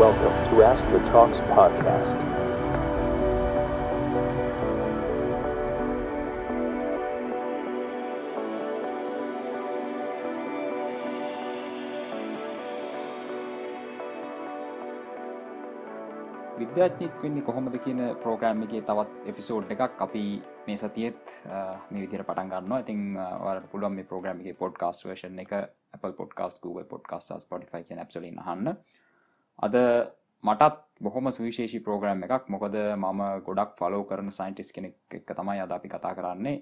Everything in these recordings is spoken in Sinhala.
Welcome to Ask the Talks podcast. විද්‍යාඥයෙක් වෙන්නේ කොහොමද කියන ප්‍රෝග්‍රෑම් එකේ තවත් එපිසෝඩ් එකක් අපි මේ සතියත් මේ විදිර පටන් ගන්න ඉතින් වලට පුළුවන් මේ ප්‍රෝග්‍රම් එක පොඩ්කාස් වර්ෂන් එක Apple podcast Google podcast Spotify කියන ඇප්සලින් අහන්න අද මටත් බොහොම සුවිශේෂී ප්‍රෝග්‍රම් එකක්. මොකද මම ගොඩක් ෆලෝ කරන සයින්ටිස් කෙනෙක් එක්ක තමයි අද අපි කතා කරන්නේ.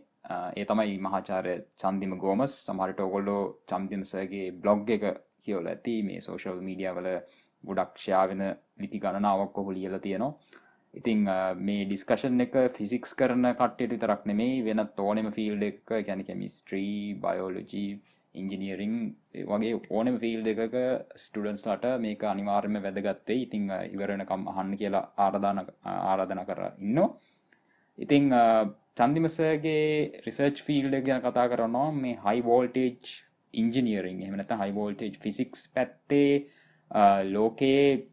ඒ තමයි මහාචාරය චන්දිම ගෝමස්. සමහරිට ඔගොල්ලෝ චන්දිමසගේ බ්ලොග් එක කියවල ඇති. මේ සෝශල් මීඩිය වල ගොඩක්ෂයා වෙන ලිපි ගණනාවක් කොහු ලියල තියෙනවා. ඉතිං මේ ඩිස්කශන් එක ෆිසික්ස් කරන කට්ටයට විතරක් නෙමේ වෙන තෝනෙම ෆිල්ඩ එක ගැන කෙමිස්ට්‍රී බයෝලජී ඉංජිනියරිං වගේ ඕනම ෆිල් එකක ස්ටඩන්ස් ලට මේක අනිවාර්යම වැදගත්තේ ඉතිං ඉවරෙනකම් අහන්න කියලා ආරධාන ආරාධන කර ඉන්න ඉතිං චන්දිමසගේ රිසර්ච් ෆිල්ඩ ගැන කතා කරනවා. මේ හයි වෝල්ටේජ් ඉංජිනියරිං එමනත හයි වෝල්ටේජ් ෆිසික්ස් පැත්තේ ලෝකයේ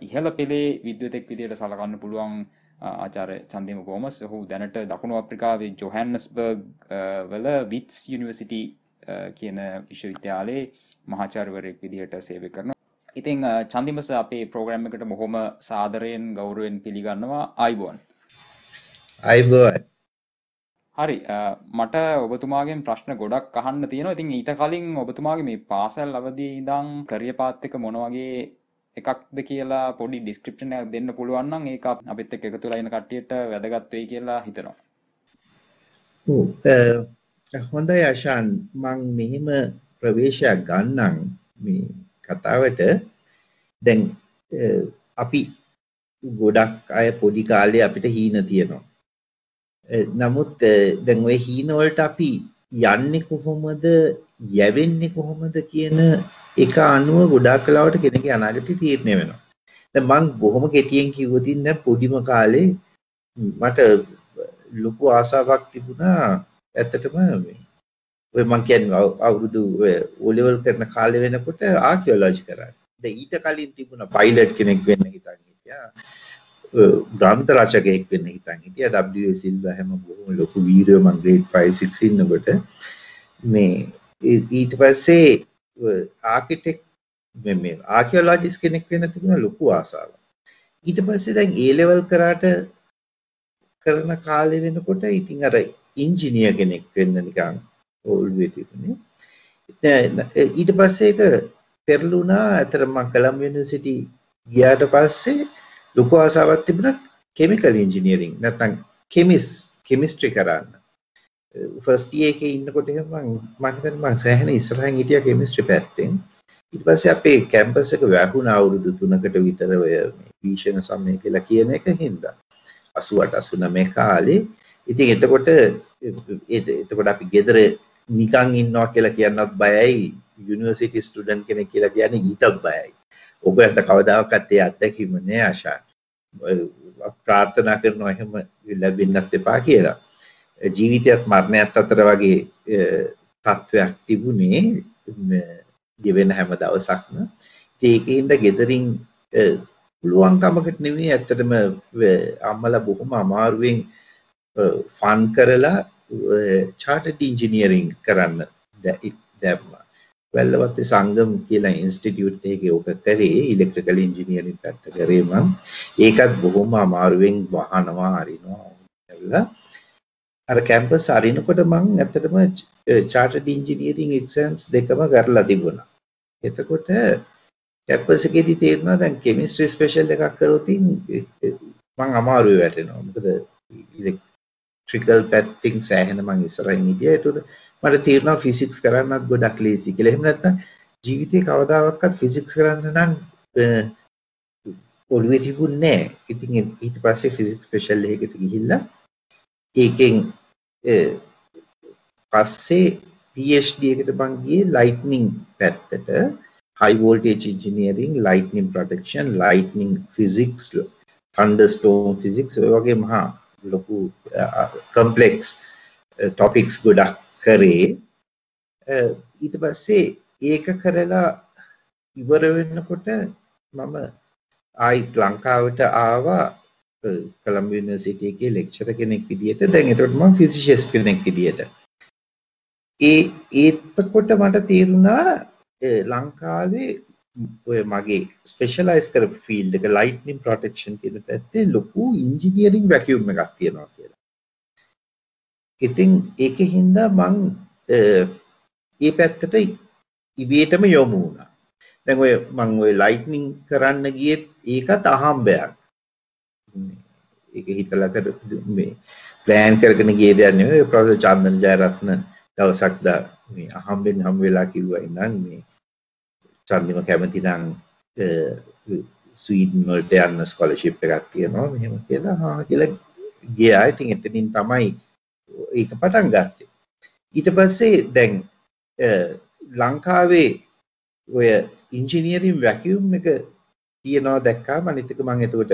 ඉහල පෙළේ විද්‍යතෙක් විදියට සලකන්න පුළුවන් ආචාර චන්දම ගෝමස්. හු දැනට දකුණු අප්‍රිකාවේ ජොහැන්නස්බර්ග් වල විත්ස් යනිවසිටි කියන විශ්වවිද්‍යාලේ මහාචාරවරයෙක් විදිහට සේව කරන ඉතිං චන්දිමස අපේ ප්‍රෝග්‍රම් එකට බොහොම සාදරයෙන් ගෞරුවෙන් පිළිගන්නවා අයිබෝන්. අයිබෝන්. හරි මට ඔබතුමාගෙන් ප්‍රශ්න ගොඩක් අහන්න තියෙන ඉතින් ඊට කලින් ඔබතුමාගේ මේ පාසල් අවදී ඉදං කරිය පාත්තක මොනවගේ එකක්ද කියලා පොඩි ඩිස්ක්‍රප්ෂනයක් දෙන්න පුළුවන්නම් ඒ අපිත් එක එකතු ලයින කට්ටියට වැදගත්වේ කියලා හිතනවා හොඳ යශාන් මං මෙහෙම ප්‍රවේශයක් ගන්නම් මේ කතාවට. දැන් අපි ගොඩක් අය පොඩි කාලේ අපිට හීන තියෙනවා. නමුත් දැන් ඔය හීනවලට අපි යන්නේ කොහොමද? යැවෙන්නේ කොහොමද කියන එක අනුව ගොඩාක් කලාවට කෙනෙක්ගේ අනාගතය තීරණය වෙනවා. දැන් මම බොහොම කෙටියෙන් කිව්වොත් ඉන්න පොඩිම කාලේ මට ලොකු ආසාවක් තිබුණා. ඇත්තටම මේ ඔය මං කියන්නේ අවුරුදු O level කරන කාලේ වෙනකොට ආකියොලොජි කරා. දැන් ඊට කලින් තිබුණා පයිලට් කෙනෙක් වෙන්න හිතන් හිටියා. ග්‍රාමිත රචකයෙක් වෙන්න හිතන් හිටියා W සිල්වා හැම බොහොම ලොකු වීරයෝ මං ග්‍රේඩ් 5 6 ඉන්නකොට මේ ඊට පස්සේ ආකිටෙක් මේ ආකියෝලොජිස් කෙනෙක් වෙන්න තිබුණ ලොකු ආසාවක් ඊට පස්සේ දැන් ඒ ලෙවල් කරාට කරන කාලේ වෙනකොට ඉතින් අර ඉන්ජිනියර් කෙනෙක් වෙන්න නිකන් ඕල්ුවේ තිබුණේ ඊට පස්සේ ඒක පෙරළුණා අතර මම කොළඹ යුනිවර්සිටි ගියාට පස්සේ ලොකු ආසාවක් තිබුණා කෙමිකල් ඉංජිනියරින් නැත්නම් කෙමිස් කෙමිස්ට්‍රි කරන්න. ෆස්ට් එකේ ඉන්නකොට එහෙම මම මම හිතන්නේ මම සෑහෙන ඉස්සරහින් හිටියා කෙමිස්ට්‍රි පැත්තෙන්. ඊට පස්සේ අපේ කැම්පස් එක වැහුණා අවුරුදු 3කට විතර ඔය මේ භීෂණ සමය කියලා කියන එක හින්දා. 88 89 කාලේ. ඉතින් එතකොට එතකොට අපි ගෙදර නිකන් ඉන්නවා කියලා කියන්නත් බයයි. යුනිවර්සිටි ස්ටුඩන්ට් කෙනෙක් කියලා කියන්නේ ඊටත් බයයි. ඔබට කවදාකත් ඒ අත්දැකීම නෑ ආශා. ප්‍රාර්ථනා කරනවා එහෙම ලැබෙන්නත් එපා කියලා. ජීවිතයත් මරණයත් අතර වගේ තත්ත්වයක් තිබුණේ ගෙවෙන හැම දවසක්ම. ඒකින්ද ගෙදරින් පුළුවන්කමකට නෙමේ ඇත්තටම අම්මලා බොහොම අමාරුවෙන් ෆන් කරලා චාටඩ් ඉංජිනියරිං කරන්න දැම්මා වැල්ලවත්තේ සංගම් කියලා ඉන්ස්ටිටියුට් එකේ ඔක කරේ ඉලෙක්ට්‍රිකල් ඉංජිනියරින් පැත්ත කරේ මම ඒකත් බොහොම අමාරුවෙන් වහනවා අරිනවා කරලා අර කැම්පස් අරිනකොට මං ඇත්තටම චාර්ටඩ් ඉංජිනියරින් එක්සෑම්ස් දෙකම කරලා තිබුණා. එතකොට කැම්පස් එකේදී තේරුණා දැන් කෙමිස්ට්‍රි ස්පෙෂල් එකක් කරොත් මං අමාරුවේ වැටෙනවා. මොකද ඉලෙක්ට්‍රිකල් පැත්තෙන් සෑහෙන මං ඉස්සරහින් හිටියා. ඒතකොට මට තේරුණා ෆිසික්ස් කරන්නත් ගොඩක් ලේසි කියලා. එහෙම නැත්නම් ජීවිතේ කවදාවත් ෆිසික්ස් කරන්න නම් ඔළුවේ තිබුණේ නැහැ. ඉතින් ඊට පස්සේ ෆිසික්ස් ස්පෙෂල් එකකට ගිහිල්ලා ඒකෙන් පස්සේ PhD එකට මං ගියේ lightning පැත්තට high voltage engineering lightning protection lightning physics thunderstorm physics ඔය වගේ මහා ලොකු complex topics ගොඩක් කරේ. ඊට පස්සේ ඒක කරලා ඉවර වෙනකොට මම ආයිත් ලංකාවට ආවා. කළම්බ යුනිවර්සිටි එකේ ලෙක්චරර් කෙනෙක් විදියට. දැන් එතකොට මම ෆිසිසිස්ට් කෙනෙක් විදියට. ඒ ඒත්තකොට මට තේරුණා ලංකාවේ ඔය මගේ ස්පෙෂලයිස් කර ෆිල්ඩ් එක ලයිට්නින් ප්‍රොටෙක්ෂන් කියන පැත්තේ ලොකු ඉන්ජිනියරින් වැකියුම් එකක් තියෙනවා කියලා. ඉතින් ඒක හින්දා මං ඒ පැත්තට ඉබේටම යොමු වුණා. දැන් ඔය මං ඔය ලයිට්නින් කරන්න ගියෙත් ඒකත් අහම්බයක්. ඒක හිතලා කර මේ ප්ලෑන් කරගෙන ගිය දෙයක් නෙවෙයි ප්‍රොෆෙසර් චන්දන ජයරත්න දවසක් දා මේ අහම්බෙන් හම් වෙලා කිව්වා ඉඳන් මේ චන්දිම කැමති නම් ස්වීඩන් වලට යන්න ස්කෝලර්ෂිප් එකක් තියෙනවා මෙහෙම කියලා හා කියලා ගියා. ඉතින් එතනින් තමයි ඒක පටන් ගත්තේ. ඊට පස්සේ දැන් ලංකාවේ ඔය ඉංජිනීරින් වැකියුම් එක තියෙනවා දැක්කාම අනිත් එක මම එතකොට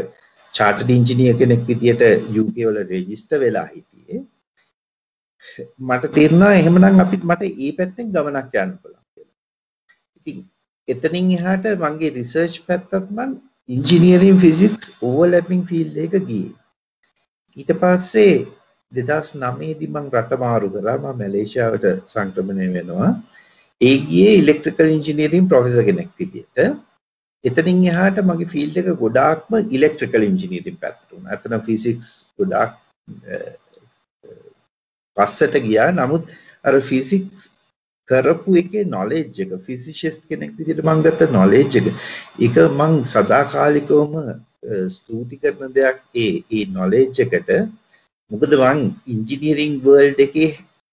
චාර්ටඩ් ඉංජිනියර් කෙනෙක් විදියට UK වල රෙජිස්ටර් වෙලා හිටියේ. මට තේරුණා එහෙමනම් අපිට මට ඒ පැත්තෙන් ගමනක් යන්න පුළුවන් කියලා. ඉතින් එතනින් එහාට මගේ රිසර්ච් පැත්තත් මං ඉංජිනියරින් ෆිසික්ස් ඕවර්ලැපින් ෆීල්ඩ් එක ගියේ. ඊට පස්සේ 2009 දී මං රට මාරු කරා මම මැලේසියාවට සංක්‍රමණය වෙනවා. ඒ ගියේ ඉලෙක්ට්‍රිකල් ඉංජිනියරින් ප්‍රොෆෙසර් කෙනෙක් විදියට. එතනින් එහාට මගේ ෆීල්ඩ් එක ගොඩාක්ම ඉලෙක්ට්‍රිකල් ඉංජිනියරින් පැත්තට වුණා. අතන ෆිසික්ස් ගොඩාක් පස්සට ගියා. නමුත් අර ෆිසික්ස් කරපු එකේ නොලෙජ් එක ෆිසිසිස්ට් කෙනෙක් විදිහට මම ගත්ත නොලෙජ් එක. ඒක මං සදාකාලිකවම ස්තුති කරන දෙයක්. ඒ ඒ නොලෙජ් එකට මොකද මං ඉංජිනීරින් වර්ල්ඩ් එකේ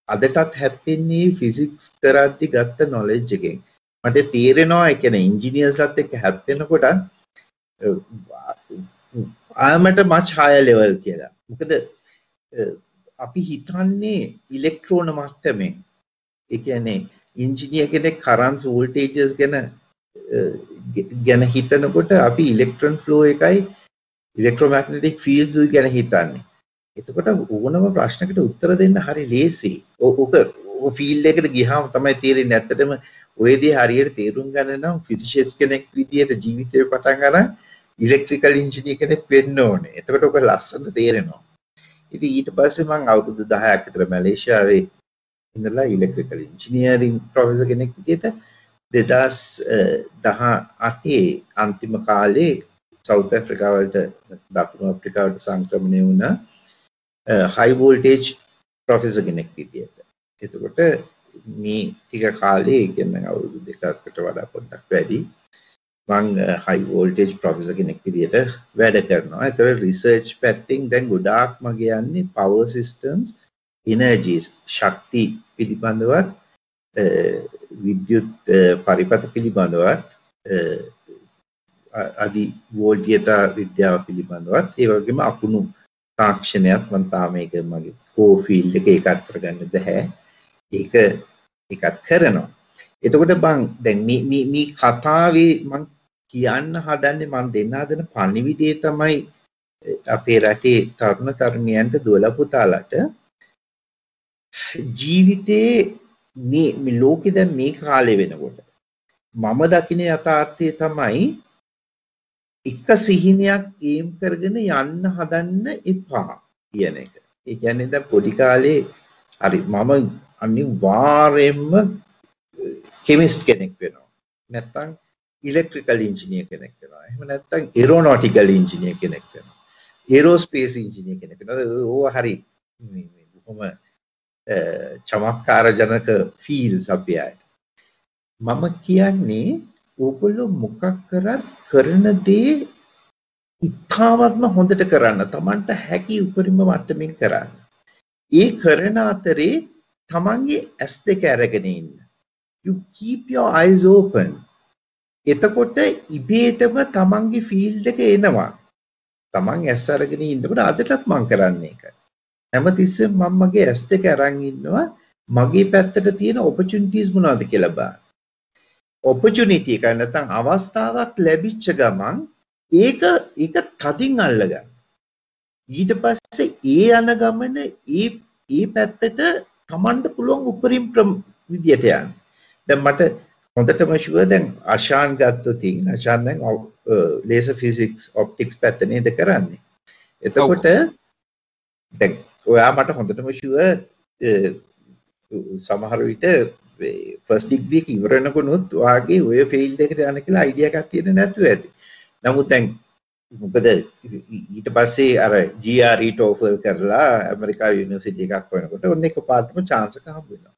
අදටත් හැප්පෙන්නේ ෆිසික්ස් කරද්දි ගත්ත නොලෙජ් එකෙන්. මට තේරෙනවා ඒ කියන්නේ ඉංජිනියර්ස්ලත් එක්ක හැප්පෙනකොට ආමට මච් higher level කියලා. මොකද අපි හිතන්නේ ඉලෙක්ට්‍රෝන මට්ටමේ ඒ කියන්නේ ඉංජිනියර් කෙනෙක් කරන්ට්ස් වෝල්ටේජස් ගැන ගැන හිතනකොට අපි ඉලෙක්ට්‍රෝන ෆ්ලෝ එකයි ඉලෙක්ට්‍රෝමැග්නටික් ෆීල්ඩ්ස් ගැන හිතන්නේ. එතකොට ඕනම ප්‍රශ්නකට උත්තර දෙන්න හරි ලේසි. ඕක ඕක ෆීල්ඩ් එකට ගියාම තමයි තේරෙන්නේ ඇත්තටම ඔය දේ හරියට තේරුම් ගන්න නම් ෆිසිසිස්ට් කෙනෙක් විදියට ජීවිතේ පටන් ගන්න ඉලෙක්ට්‍රිකල් ඉංජිනේර කෙනෙක් වෙන්න ඕනේ. එතකොට ඔක ලස්සනට තේරෙනවා. ඉතින් ඊට පස්සේ මම අවුරුදු 10ක් විතර මැලේසියාවේ ඉඳලා ඉලෙක්ට්‍රිකල් ඉංජිනියරින් ප්‍රොෆෙසර් කෙනෙක් විදිහට 2018 අන්තිම කාලේ සවුත් ඇෆ්‍රිකාවලට දකුණු අප්‍රිකාවට සංක්‍රමණය වුණ හයි වෝල්ටේජ් ප්‍රොෆෙසර් කෙනෙක් විදිහට. එතකොට මේ ටික කාලේ කියන්නේ අවුරුදු දෙකකට වඩා පොඩ්ඩක් වැඩි මං හයි වෝල්ටේජ් ප්‍රොෆෙසර් කෙනෙක් විදිහට වැඩ කරනවා. ඒතර රිසර්ච් පැත්තෙන් දැන් ගොඩාක් මගේ යන්නේ පවර් සිස්ටම්ස් එනර්ජීස් ශක්ති පිළිබඳවත් විද්‍යුත් පරිපත පිළිබඳවත් අදි වෝල්ගියතා විද්‍යාව පිළිබඳවත් ඒ වගේම අකුණු තාක්ෂණයක් මම තාම මේක මගේ කෝ ෆීල්ඩ් එක ඒකත් කරගන්න බෑ ඒක ඒකත් කරනවා. එතකොට බං දැන් මේ මේ මේ කතාවේ මම කියන්න හදන්නේ මම දෙන්න හදන පණිවිඩය තමයි අපේ රටේ තරුණ තරුණියන්ට දුවල පුතාලට. ජීවිතේ මේ ලෝකෙ දැන් මේ කාලේ වෙනකොට මම දකින යථාර්ථය තමයි එක සිහිනයක් ඒම් කරගෙන යන්න හදන්න එපා කියන එක. ඒ කියන්නේ දැන් පොඩි කාලේ හරි මම අනිවාර්යයෙන්ම කෙමිස්ට් කෙනෙක් වෙනවා. නැත්තම් ඉලෙක්ට්‍රිකල් ඉංජිනේර් කෙනෙක් වෙනවා. එහෙම නැත්තම් ඒරෝනොටිකල් ඉංජිනේර් කෙනෙක් වෙනවා. ඒරෝස්පේස් ඉංජිනේර් කෙනෙක් වෙනවා. ඕවා හරි මේ බොහොම චමත්කාරජනක ෆීල්ස් අපි අයට. මම කියන්නේ ඕගොල්ලෝ මොකක් කරත් කරන දේ ඉතාමත්ම හොඳට කරන්න තමන්ට හැකි උපරිම මට්ටමින් කරන්න. ඒ කරන අතරේ තමන්ගේ ඇස් දෙක අරගෙන ඉන්න. You keep your eyes open. එතකොට ඉබේටම තමන්ගේ ෆීල්ඩ් එක එනවා. තමන් ඇස් අරගෙන ඉන්නකොට අදටත් මං කරන්නේ ඒකයි. හැමතිස්සෙම මම මගේ ඇස් දෙක අරන් ඉන්නවා මගේ පැත්තට තියෙන ඔපචුනිටිස් මොනවද කියලා බලන්න. ඔපචුනිටි එක නැත්නම් අවස්ථාවක් ලැබිච්ච ගමන් ඒක ඒක තදින් අල්ලගන්න. ඊට පස්සේ ඒ යන ගමන ඒ ඒ පැත්තට Tamanට පුළුවන් උපරිම විදියට යන්න. දැන් මට හොඳටම ෂුවර් දැන් අශාන් ගත්තොතින් අශාන් දැන් ලේසර් ෆිසික්ස් ඔප්ටික්ස් පැත්ත නේද කරන්නේ. එතකොට දැන් ඔයා මට හොඳටම ෂුවර් සමහර විට ෆස් ඩිග්‍රී ඉවරනකුණුත් වාගේ ඔය ෆිල්ඩ් එකට යන කියලා අයිඩියා එකක් තියෙන නැතුව ඇති. නමුත් දැන් මොකද ඊට පස්සේ අර GRE TOEFL කරලා ඇමරිකා යුනිවර්සිටි එකක් වෙනකොට ඔන්න එකපාරටම chance එක හම්බ වෙනවා.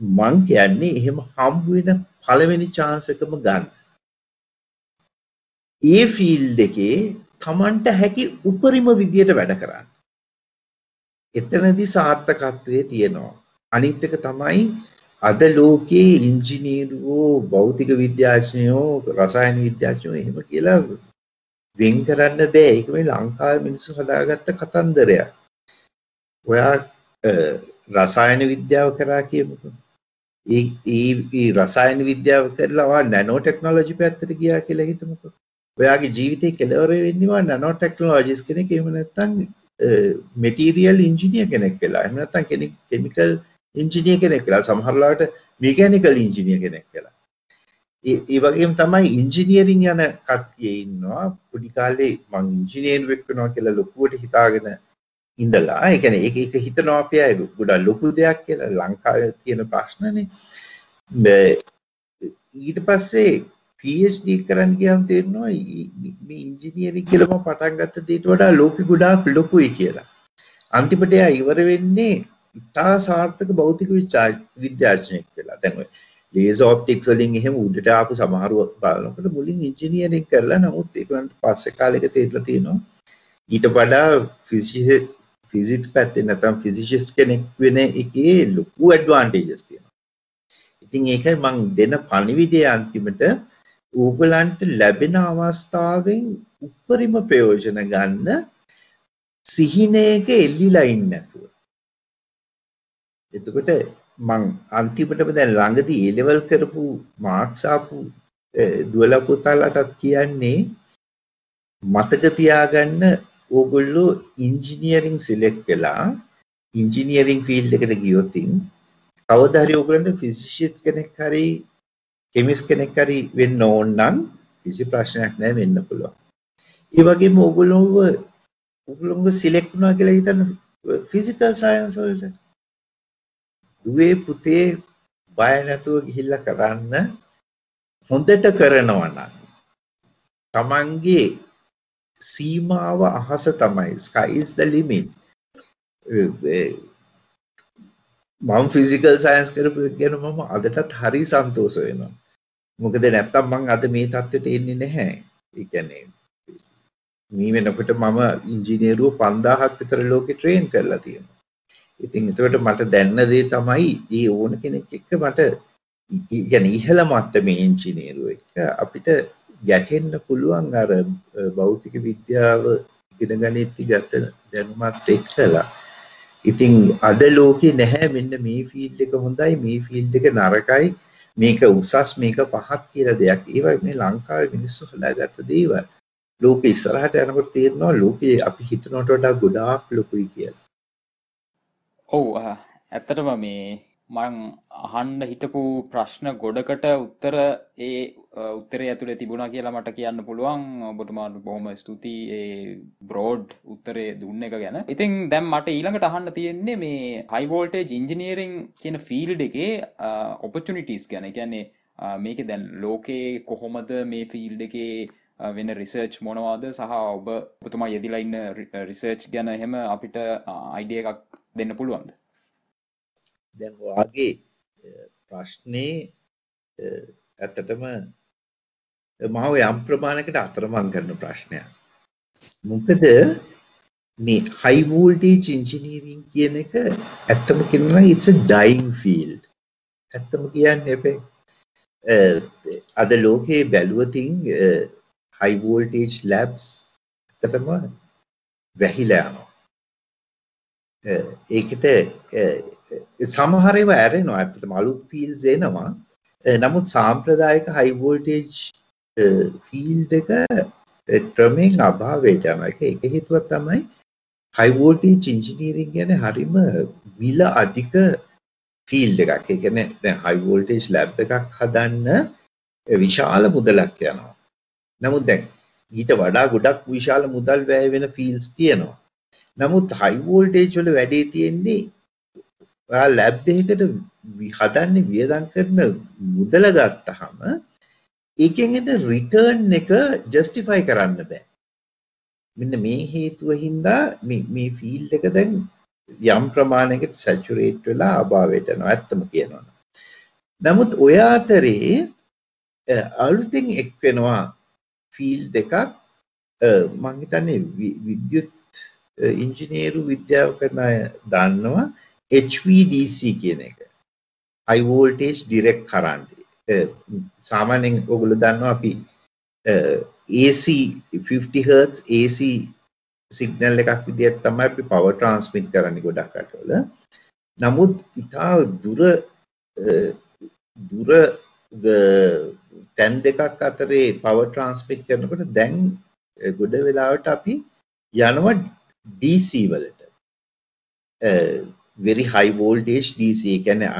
මං කියන්නේ එහෙම හම්බ වෙන පළවෙනි chance එකම ගන්න. ඒ ෆීල්ඩ් එකේ Tamanට හැකි උපරිම විදියට වැඩ කරන්න. එතනදි සාර්ථකත්වයේ තියෙනවා. අනිත් එක තමයි අද ලෝකයේ ඉංජිනේරුවෝ භෞතික විද්‍යාඥයෝ රසායන විද්‍යාඥයෝ එහෙම කියලා වෙන් කරන්න බෑ ඒක මේ ලංකාවේ මිනිස්සු හදාගත්ත කතන්දරයක්. ඔයා රසායන විද්‍යාව කරා කියමුකෝ. ඒ ඒ රසායන විද්‍යාව කරලා නැනෝ ටෙක්නොලොජි පැත්තට ගියා කියලා හිතමුකෝ. ඔයාගේ ජීවිතේ කෙලවර වෙන්නේ නැනෝ ටෙක්නොලොජිස් කෙනෙක් එහෙම නැත්නම් මෙටීරියල් ඉංජිනියර් කෙනෙක් වෙලා. එහෙම නැත්නම් කෙනෙක් කෙමිකල් ඉංජිනියර් කෙනෙක් වෙලා. සමහර ලාට මෙකැනිකල් ඉංජිනියර් කෙනෙක් වෙලා. ඒ වගේම තමයි ඉංජිනියරින් යන කට්ටිය ඉන්නවා. පොඩි කාලේ මං ඉංජිනේරුවෙක් වෙනවා කියලා ලොකුවට හිතාගෙන ඉඳලා ඒ කියන්නේ ඒක ඒක හිතනවා අපි අය ගොඩක් ලොකු දෙයක් කියලා ලංකාවේ තියෙන ප්‍රශ්නනේ ඊට පස්සේ PhD කරන්න ගියාම තේරෙනවා මේ ඉංජිනේරින් කියලා මම පටන් ගත්ත දේට වඩා ලෝකෙ ගොඩාක් ලොකුයි කියලා. අන්තිමට එයා ඉවර වෙන්නේ ඉතා සාර්ථක භෞතික විද්‍යාඥයෙක් වෙලා. දැන් ඔය ලේසර් ඔප්ටික්ස් වලින් එහෙම උඩට ආපු සමහරව බලනකොට මුලින් ඉංජිනේරින් කරලා නමුත් ඒකට පස්සේ කාලෙක තේරලා තියෙනවා. ඊට වඩා ෆිසික්ස් පැත්තේ නැත්නම් ෆිසිසිස්ට් කෙනෙක් වෙන එකේ ලොකු ඇඩ්වාන්ටේජස් තියෙනවා. ඉතින් ඒකයි මම දෙන පණිවිඩය අන්තිමට ඕගලන්ට ලැබෙන අවස්ථාවෙන් උපරිම ප්‍රයෝජන ගන්න සිහිනයක එල්ලිලා ඉන්න නැතුව. එතකොට මං අන්තිමටම දැන් ළඟදී A level කරපු මාක්ස් ආපු දුවලා පුතාලටත් කියන්නේ මතක තියාගන්න ඕගොල්ලෝ ඉංජිනියරින් සිලෙක්ට් වෙලා ඉංජිනියරින් ෆීල්ඩ් එකට ගියොතින් කවදා හරි ඕගොල්ලන්ට ෆිසිසිස්ට් කෙනෙක් හරි කෙමිස් කෙනෙක් හරි වෙන්න ඕන නම් කිසි ප්‍රශ්නයක් නැහැ වෙන්න පුළුවන්. ඒ වගේම ඕගොල්ලෝව ඕගොල්ලෝව සිලෙක්ට් වුණා කියලා හිතන්න ෆිසිකල් සයන්ස් වලට. දුවේ පුතේ බය නැතුව ගිහිල්ලා කරන්න හොඳට කරනවා නම් තමන්ගේ සීමාව අහස තමයි. sky is the limit. මං ෆිසිකල් සයින්ස් කරපු ගැන මම අදටත් හරි සන්තෝස වෙනවා. මොකද නැත්තම් මං අද මේ තත්ත්වයට එන්නේ නැහැ. එකනේ මේ වෙනකොට මම ඉංජිනේරුව පන්දාහක් විතර ලෝකෙ ට්‍රේන් කරලා තියෙනවා. ඉතින් එතකොට මට දැන්න දේ තමයි ඒ ඕන කෙනෙක් එක්ක මට ගැන ඉහළ මට්ටමේ ඉංජිනේරුව එක අපිට ගැටෙන්න පුළුවන් අර භෞතික විද්‍යාව ඉගෙන ගනිද්දි ගත දැනුමත් එක්කලා ඉතින් අද ලෝකේ නැහැ මෙන්න මේ ෆීල්ඩ් එක හොඳයි මේ ෆීල්ඩ් එක නරකයි මේක උසස් මේක පහත් කියලා දෙයක්. ඒවා මේ ලංකාවේ මිනිස්සු හදාගත්ත දේවල්. ලෝකෙ ඉස්සරහට යනකොට තේරෙනවා ලෝකේ අපි හිතනවට වඩා ගොඩාක් ලොකුයි කියලා. ඔව් ඇත්තටම මේ මං අහන්ඩ හිටපු ප්‍රශ්න ගොඩකට උත්තර ඒ උත්තර ඇතුළ තිබුණ කියලා මට කියන්න පුළුවන්. ඔබතුමාට බොහොම ස්තුති ඒ බ්‍රෝඩ් උත්තරේ දුන්න එක ගැන. ඉතින් දැම් මට ඊළඟට අහන්න තියෙන්නේ මේ හයිවෝල්ටේ ඉංජිනීරිං කියන ෆිල්ඩ් එකේ ඔපචනිටස් ගැන. ගැන්නේ මේක දැන් ලෝකයේ කොහොමද මේ ෆිල්ඩ් එකේ වෙන රිසර්ච් මොනවාද? සහ ඔබ ඔබතුමා යෙදිලයින්න රිසර්ච් ගැන එහෙම අපිට අයිඩිය එකක් දෙන්න පුළුවන්ද? දැන් වාගේ ප්‍රශ්නේ ඇත්තටම මාව යම් ප්‍රමාණයකට අතරමං කරන ප්‍රශ්නයක්. මොකද මේ high voltage engineering කියන එක ඇත්තම කියනවා it's a dying field. ඇත්තම කියන්නේ එපේ. අද ලෝකේ බැලුවතින් high voltage labs ඇත්තටම වැහිලා යනවා. ඒකට සමහර ඒවා ඇරෙනවා ඇත්තටම අලුත් ෆීල්ඩ්ස් එනවා. නමුත් සාම්ප්‍රදායික හයි වෝල්ටේජ් ෆීල්ඩ් එක ක්‍රමෙන් අභාවයට යනවා. ඒක එක හේතුවක් තමයි හයි වෝල්ටේජ් ඉන්ජිනියරින් කියන්නේ හරිම මිල අධික ෆීල්ඩ් එකක්. ඒ කියන්නේ දැන් හයි වෝල්ටේජ් ලැබ් එකක් හදන්න විශාල මුදලක් යනවා. නමුත් දැන් ඊට වඩා ගොඩක් විශාල මුදල් වැය වෙන ෆීල්ස් තියෙනවා. නමුත් හයි වෝල්ටේජ් වල වැඩේ තියෙන්නේ ඔයා ලැබ් එකකට හදන්නේ වියදම් කරන මුදල ගත්තහම ඒකෙන් එන රිටර්න් එක ජස්ටිෆයි කරන්න බෑ. මෙන්න මේ හේතුව හින්දා මේ ෆීල්ඩ් එක දැන් යම් ප්‍රමාණයකට සැචුරේට් වෙලා අභාවයට යනවා ඇත්තම කියනවා. නමුත් ඔය අතරේ අලුතින් එක් වෙනවා ෆීල් දෙකක් මං හිතන්නේ විද්‍යුත් ඉංජිනේරු විද්‍යාව කරන අය දන්නවා HVDC කියන එක high voltage direct current සාමාන්‍යයෙන් ඔයගොල්ලෝ දන්නවා අපි AC 50 Hz AC සිග්නල් එකක් විදිහට තමයි අපි පවර් ට්‍රාන්ස්මිට් කරන්නේ ගොඩක් රටවල. නමුත් ඉතා දුර දුර තැන් දෙකක් අතරේ පවර් ට්‍රාන්ස්මිට් කරනකොට දැන් ගොඩ වෙලාවට අපි යනවා DC වලට. Very high voltage DC කියන්නේ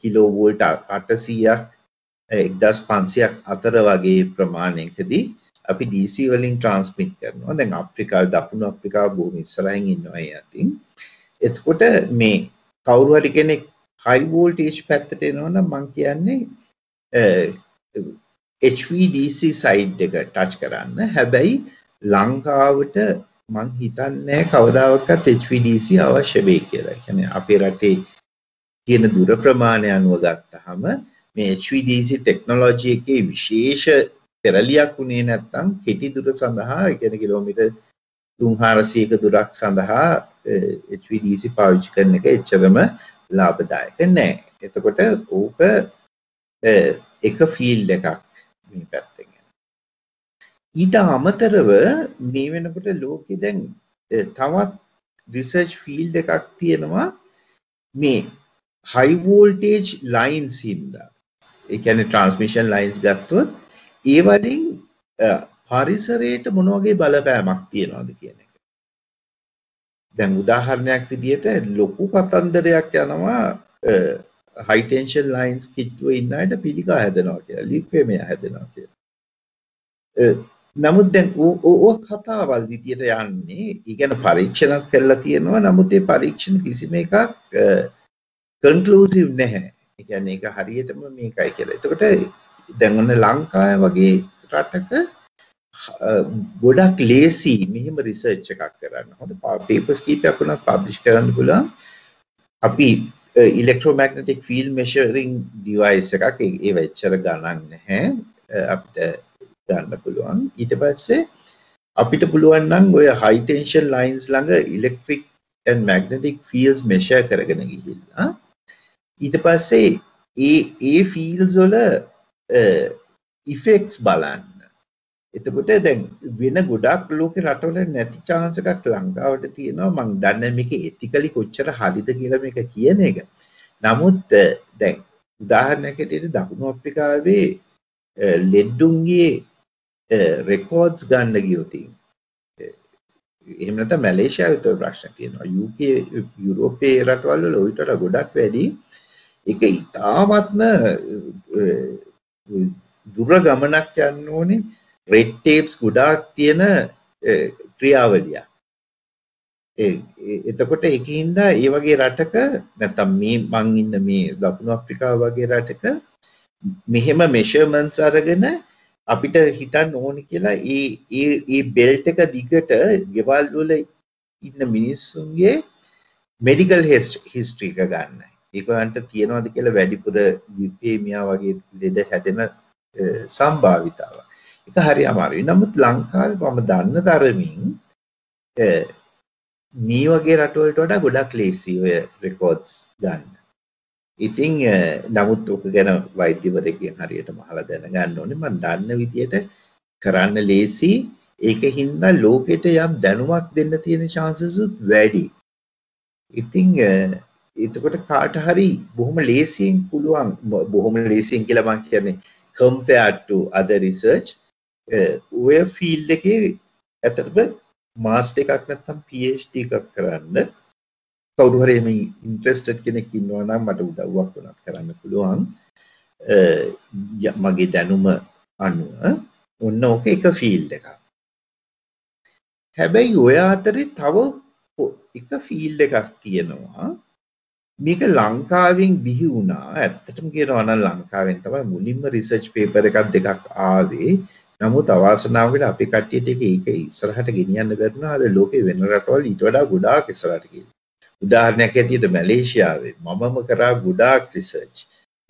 කිලෝ වෝල්ට් 800ක් 1500ක් අතර වගේ ප්‍රමාණයකදී අපි DC වලින් ට්‍රාන්ස්මිට් කරනවා. දැන් අප්‍රිකාව දකුණු අප්‍රිකාව බොහොම ඉස්සරහින් ඉන්නවා ඒ අතින්. එතකොට මේ කවුරු හරි කෙනෙක් high voltage පැත්තට එනවනම් මම කියන්නේ HVDC සයිඩ් එක ටච් කරන්න. හැබැයි ලංකාවට මං හිතන්නේ කවදාවත් HVDC අවශ්‍ය වෙයි කියලා. කියන්නේ අපේ රටේ තියෙන දුර ප්‍රමාණය අනුව ගත්තහම මේ HVDC ටෙක්නොලොජි එකේ විශේෂ පෙරලියක් වුණේ නැත්නම් කෙටි දුර සඳහා කියන කිලෝමීටර් 300ක දුරක් සඳහා HVDC පාවිච්චි කරන එක එච්චරම ලාභදායක නෑ. එතකොට ඕක එක ෆීල්ඩ් එකක් මේ පැත්තෙන්. ඊට අමතරව මේ වෙනකොට ලෝකෙ දැන් තවත් රිසර්ච් ෆීල්ඩ් එකක් තියෙනවා මේ හයි වෝල්ටේජ් ලයින්ස් හින්දා. ඒ කියන්නේ ට්‍රාන්ස්මිෂන් ලයින්ස් ගත්තොත් ඒ වලින් පරිසරයට මොන වගේ බලපෑමක් තියනවද කියන එක. දැන් උදාහරණයක් විදිහට ලොකු කතන්දරයක් යනවා හයි ටෙන්ෂන් ලයින්ස් කිට්ටුව ඉන්න අයට පිළිකා හැදෙනවා කියලා, ලිප්පෙමය හැදෙනවා කියලා. නමුත් දැන් ඕ කතාවල් විදියට යන්නේ ඉගැන පරීක්ෂණත් කරලා තියෙනවා නමුත් ඒ පරීක්ෂණ කිසිම එකක් කන්කලූසිව් නැහැ. ඒ කියන්නේ ඒක හරියටම මේකයි කියලා. එතකොට දැන් ඔන්න ලංකාව වගේ රටක ගොඩක් ලේසි මෙහෙම රිසර්ච් එකක් කරන්න. හොඳ පේපර්ස් කීපයක් වුණත් පබ්ලිෂ් කරන්න පුළුවන්. අපි ඉලෙක්ට්‍රෝමැග්නටික් ෆීල්ඩ් මෙෂරින් ඩිවයිස් එකක් ඒ වෙච්චර ගණන් නැහැ. අපිට ගන්න පුළුවන්. ඊට පස්සේ අපිට පුළුවන් නම් ඔය හයි ටෙන්ෂන් ලයින්ස් ළඟ electric and magnetic fields measure කරගෙන ගිහිල්ලා ඊට පස්සේ ඒ ඒ ෆීල්ස් වල ඉෆෙක්ස් බලන්න එතකොට දැන් වෙන ගොඩක් ලෝකෙ රටවල නැති chance එකක් ලංකාවට තියෙනවා මං දන්නේ මේක එතිකලි කොච්චර හරිද කියලා මේක කියන එක. නමුත් දැන් උදාහරණයක් ඇටියට දකුණු අප්‍රිකාවේ ලෙඩ්ඩුන්ගේ රෙකෝඩ්ස් ගන්න ගියොතින් එහෙම නැත්නම් මැලේසියාවේ තව ප්‍රශ්න තියෙනවා UK යුරෝපයේ රටවල් වල ඊට වඩා ගොඩක් වැඩි. ඒක ඉතාමත්ම දුර ගමනක් යන්න ඕනේ. රෙඩ් ටේප්ස් ගොඩාක් තියෙන ක්‍රියාවලියක්. එතකොට ඒකින්ද ඒ වගේ රටක නැත්තම් මේ මං ඉන්න මේ දකුණු අප්‍රිකාව වගේ රටක මෙහෙම මෙෂර්මන්ට්ස් අරගෙන අපිට හිතන්න ඕනි කියලා ඒ ඒ ඒ බෙල්ට් එක දිගට ගෙවල් වල ඉන්න මිනිස්සුන්ගේ මෙඩිකල් හිස්ට්‍රි එක ගන්න. ඒගොල්ලන්ට තියනවාද කියලා වැඩිපුර ලියුකේමියා වගේ ලෙඩ හැදෙන සම්භාවිතාව. ඒක හරි අමාරුයි. නමුත් ලංකාවේ මම දන්න තරමින් මේ වගේ රටවලට වඩා ගොඩක් ලේසි ඔය රෙකෝඩ්ස් ගන්න. ඉතින් නමුත් ඕක ගැන වෛද්‍යවරයෙක්ගෙන් හරියට මහලා දැනගන්න ඕනේ මම දන්න විදියට කරන්න ලේසි ඒක හින්දා ලෝකෙට යම් දැනුමක් දෙන්න තියෙන chances වැඩි. ඉතින් එතකොට කාට හරි බොහොම ලේසියෙන් පුළුවන් බොහොම ලේසියෙන් කියලා මම කියන්නේ compared to other research ඔය ෆීල්ඩ් එකේ ඇත්තටම මාස්ටර් එකක් නැත්නම් PhD එකක් කරන්න කවුරු හරි එහෙම ඉන්ට්‍රෙස්ටඩ් කෙනෙක් ඉන්නවා නම් මට උදව්වක් වුණත් කරන්න පුළුවන්. මගේ දැනුම අනුව ඔන්න ඕක එක ෆීල්ඩ් එකක්. හැබැයි ඔය අතරේ තව එක ෆීල්ඩ් එකක් තියෙනවා. මේක ලංකාවෙන් බිහි වුණා. ඇත්තටම කියනවා නම් ලංකාවෙන් තමයි මුලින්ම රිසර්ච් පේපර් එකක් දෙකක් ආවේ. නමුත් අවාසනාවකට අපි කට්ටියට ඒක ඒක ඉස්සරහට ගෙනියන්න බැරුණා අද ලෝකේ වෙන රටවල් ඊට වඩා ගොඩාක් ඉස්සරහට ගිහින් උදාහරණයක් ඇටියට මැලේසියාවේ. මමම කරා ගොඩාක් රිසර්ච්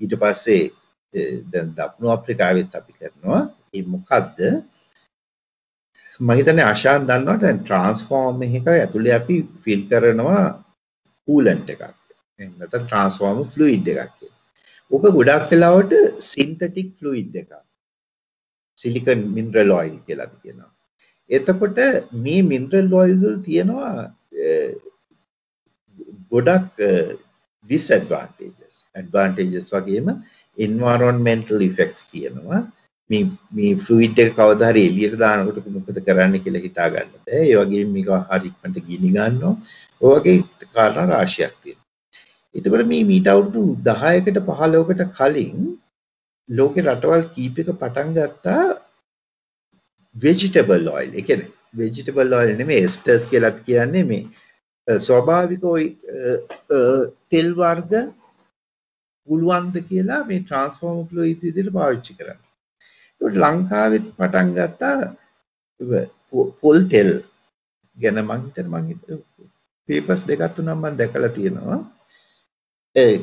ඊට පස්සේ දැන් දකුණු අප්‍රිකාවෙත් අපි කරනවා. ඒ මොකද්ද? මම හිතන්නේ ආශාන් දන්නවා දැන් ට්‍රාන්ස්ෆෝර්ම් එකක ඇතුලේ අපි ෆිල් කරනවා කූලන්ට් එකක්. එහෙම නැත්නම් ට්‍රාන්ස්ෆෝර්ම් ෆ්ලුයිඩ් එකක් ඕක ගොඩක් වෙලාවට සින්තටික් ෆ්ලුයිඩ් එකක්. සිලිකන් මිනරල් ඔයිල් කියලා අපි කියනවා. එතකොට මේ මිනරල් ඔයිල්ස් වල තියෙනවා ගොඩක් ඩිස්ඇඩ්වාන්ටේජස් ඇඩ්වාන්ටේජස් වගේම එන්වාරොන්මෙන්ටල් ඉෆෙක්ට්ස් තියෙනවා මේ මේ ෆ්ලුයිඩ් එක කවදා හරි එළියට දානකොට මොකද කරන්න කියලා හිතා ගන්න බෑ. ඒ වගේම මේක හරියට ගිනි ගන්නවා. ඔය වගේ කාරණා රාශියක් තියෙනවා. එතකොට මේ මීට අවුරුදු 10කට 15කට කලින් ලෝකේ රටවල් කීපයක පටන් ගත්තා vegetable oil. ඒ කියන්නේ vegetable oil නෙමෙයි esters කියලාත් කියන්නේ මේ ස්වභාවික තෙල් වර්ග පුළුවන්ද කියලා මේ ට්‍රාන්ස්ෆෝර්ම ෆ්ලුයිඩ්ස් විදිහට පාවිච්චි කරන්න. ඒකට ලංකාවෙත් පටන් ගත්තා පොල් තෙල් ගැන මං හිතන මං පේපර්ස් දෙකක් තුනක් මම දැකලා තියෙනවා. ඒ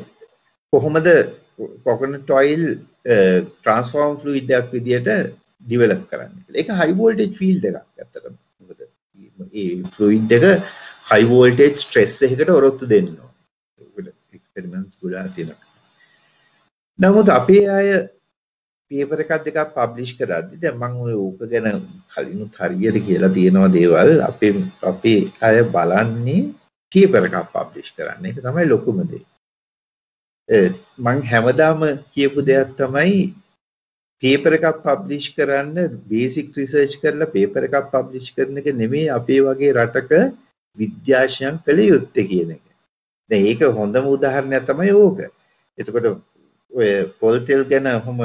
කොහොමද කොකොනට් ඔයිල් ට්‍රාන්ස්ෆෝර්ම් ෆ්ලුයිඩ් එකක් විදිහට ඩිවෙලොප් කරන්නේ කියලා. ඒක හයි වෝල්ටේජ් ෆීල්ඩ් එකක් ඇත්තටම. මොකද මේ ෆ්ලුයිඩ් එක හයි වෝල්ටේජ් ස්ට්‍රෙස් එකකට ඔරොත්තු දෙන්න ඕනේ. එක්ස්පෙරිමන්ට්ස් ගොඩාක් තියෙනවා. නමුත් අපේ අය පේපර් එකක් දෙකක් පබ්ලිෂ් කරද්දි දැන් මම ඔය ඕක ගැන කලිනුත් හරියට කියලා තියෙනවා දේවල් අපේ අපේ අය බලන්නේ පේපර් එකක් පබ්ලිෂ් කරන්න. ඒක තමයි ලොකුම දේ. මං හැමදාම කියපු දෙයක් තමයි පේපර් එකක් පබ්ලිෂ් කරන්න බේසික් රිසර්ච් කරලා පේපර් එකක් පබ්ලිෂ් කරන එක නෙමෙයි අපේ වගේ රටක විද්‍යාශයන් කළ යුත්තේ කියන එක. දැන් ඒක හොඳම උදාහරණයක් තමයි ඕක. එතකොට ඔය පොල් තෙල් ගැන ඔහොම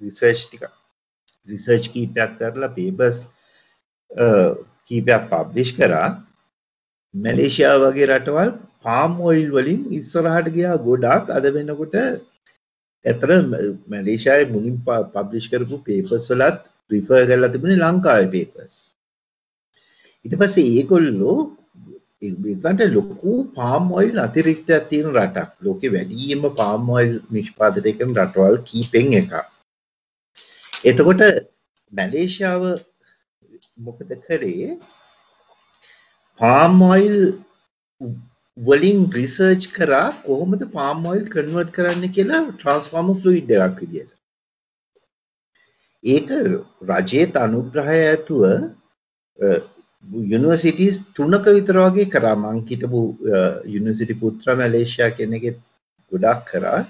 රිසර්ච් ටික රිසර්ච් කීපයක් කරලා පේපර්ස් කීපයක් පබ්ලිෂ් කරා මැලේසියා වගේ රටවල් පාම් ඔයිල් වලින් ඉස්සරහට ගියා ගොඩාක් අද වෙනකොට ඇතර මැලේසියාවේ මුලින් පබ්ලිෂ් කරපු පේපර්ස් වලත් රිෆර් කරලා තිබුණේ ලංකාවේ පේපර්ස් ඊට පස්සේ ඒගොල්ලෝ ඒගොල්ලන්ට ලොකු පාම් ඔයිල් අතිරික්තයක් තියෙන රටක්. ලෝකේ වැඩිම පාම් ඔයිල් නිෂ්පාදනය කරන රටවල් කීපෙන් එකක්. එතකොට මැලේසියාව මොකද කරේ? පාම් ඔයිල් වලින් රිසර්ච් කරා කොහොමද පාම් ඔයිල් කන්වර්ට් කරන්න කියලා ට්‍රාන්ස්ෆෝර්මර් ෆ්ලුයිඩ් එකක් විදියට. ඒක රජයේ අනුග්‍රහය ඇතුව යුනිවර්සිටිස් තුනක විතර වගේ කරා. මං හිටපු යුනිවර්සිටි පුත්‍ර මැලේසියා කෙනෙක්ගෙත් ගොඩක් කරා.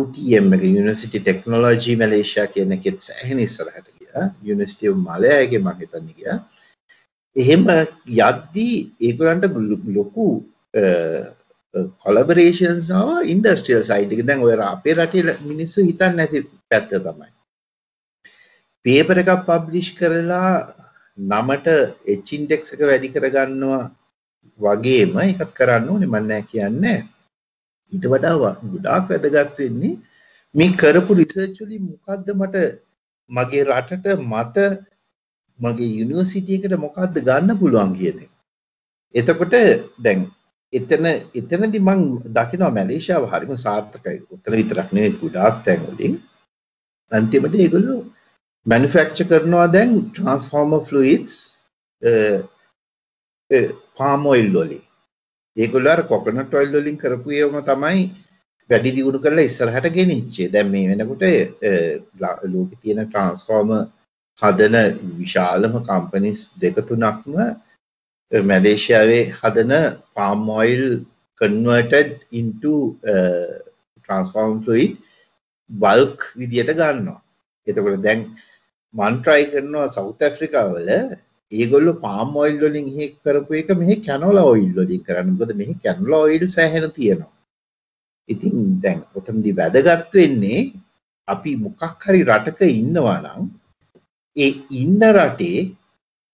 UTM එක යුනිවර්සිටි ටෙක්නොලොජි මැලේසියා කියන එකෙත් සෑහෙන ඉස්සරහට ගියා. යුනිවර්සිටි ඔෆ් මලයාගේ මම හිතන්නේ ගියා. එහෙම යද්දී ඒගොල්ලන්ට ලොකු කොලබරේෂන්ස් ආවා ඉන්ඩස්ට්‍රියල් සයිඩ් එක. දැන් ඔය අපේ රටේ මිනිස්සු හිතන්නේ නැති පැත්ත තමයි. පේපර් එකක් පබ්ලිෂ් කරලා නමට එච් ඉන්ඩෙක්ස් එක වැඩි කරගන්නවා වගේම එකක් කරන්න ඕනේ මම නෑ කියන්නේ ඊට වඩා ගොඩාක් වැදගත් වෙන්නේ මේ කරපු රිසර්ච් වලින් මොකද්ද මට මගේ රටට මට මගේ යුනිවර්සිටි එකට මොකද්ද ගන්න පුළුවන් කියන එක. එතකොට දැන් එතන එතනදි මං දකිනවා මැලේසියාව හරිම සාර්ථකයි. උතන විතරක් නෙවෙයි ගොඩාක් තැන් වලින්. අන්තිමට ඒගොල්ලෝ මැනුෆැක්චර් කරනවා දැන් ට්‍රාන්ස්ෆෝමර් ෆ්ලුයිඩ්ස් පාම් ඔයිල් වලින්. ඒගොල්ලෝ අර කොකනට් ඔයිල් වලින් කරපු ඒවම තමයි වැඩි දියුණු කරලා ඉස්සරහට ගෙනිච්චේ. දැන් මේ වෙනකොට ලෝකේ තියෙන ට්‍රාන්ස්ෆෝමර් හදන විශාලම කම්පනිස් දෙක තුනක්ම මැලේසියාවේ හදන palm oil converted into uh, transform fluid bulk විදියට ගන්නවා. එතකොට දැන් මන් try කරනවා සවුත් ඇෆ්‍රිකාවල ඒගොල්ලෝ පාම් ඔයිල් වලින් එහෙ කරපු එක මෙහි කැනෝලා ඔයිල් වලින් කරන්න. මොකද මෙහි කැනෝලා ඔයිල් සෑහෙන තියෙනවා. ඉතින් දැන් ඔතනදී වැදගත් වෙන්නේ අපි මොකක් හරි රටක ඉන්නවා නම් ඒ ඉන්න රටේ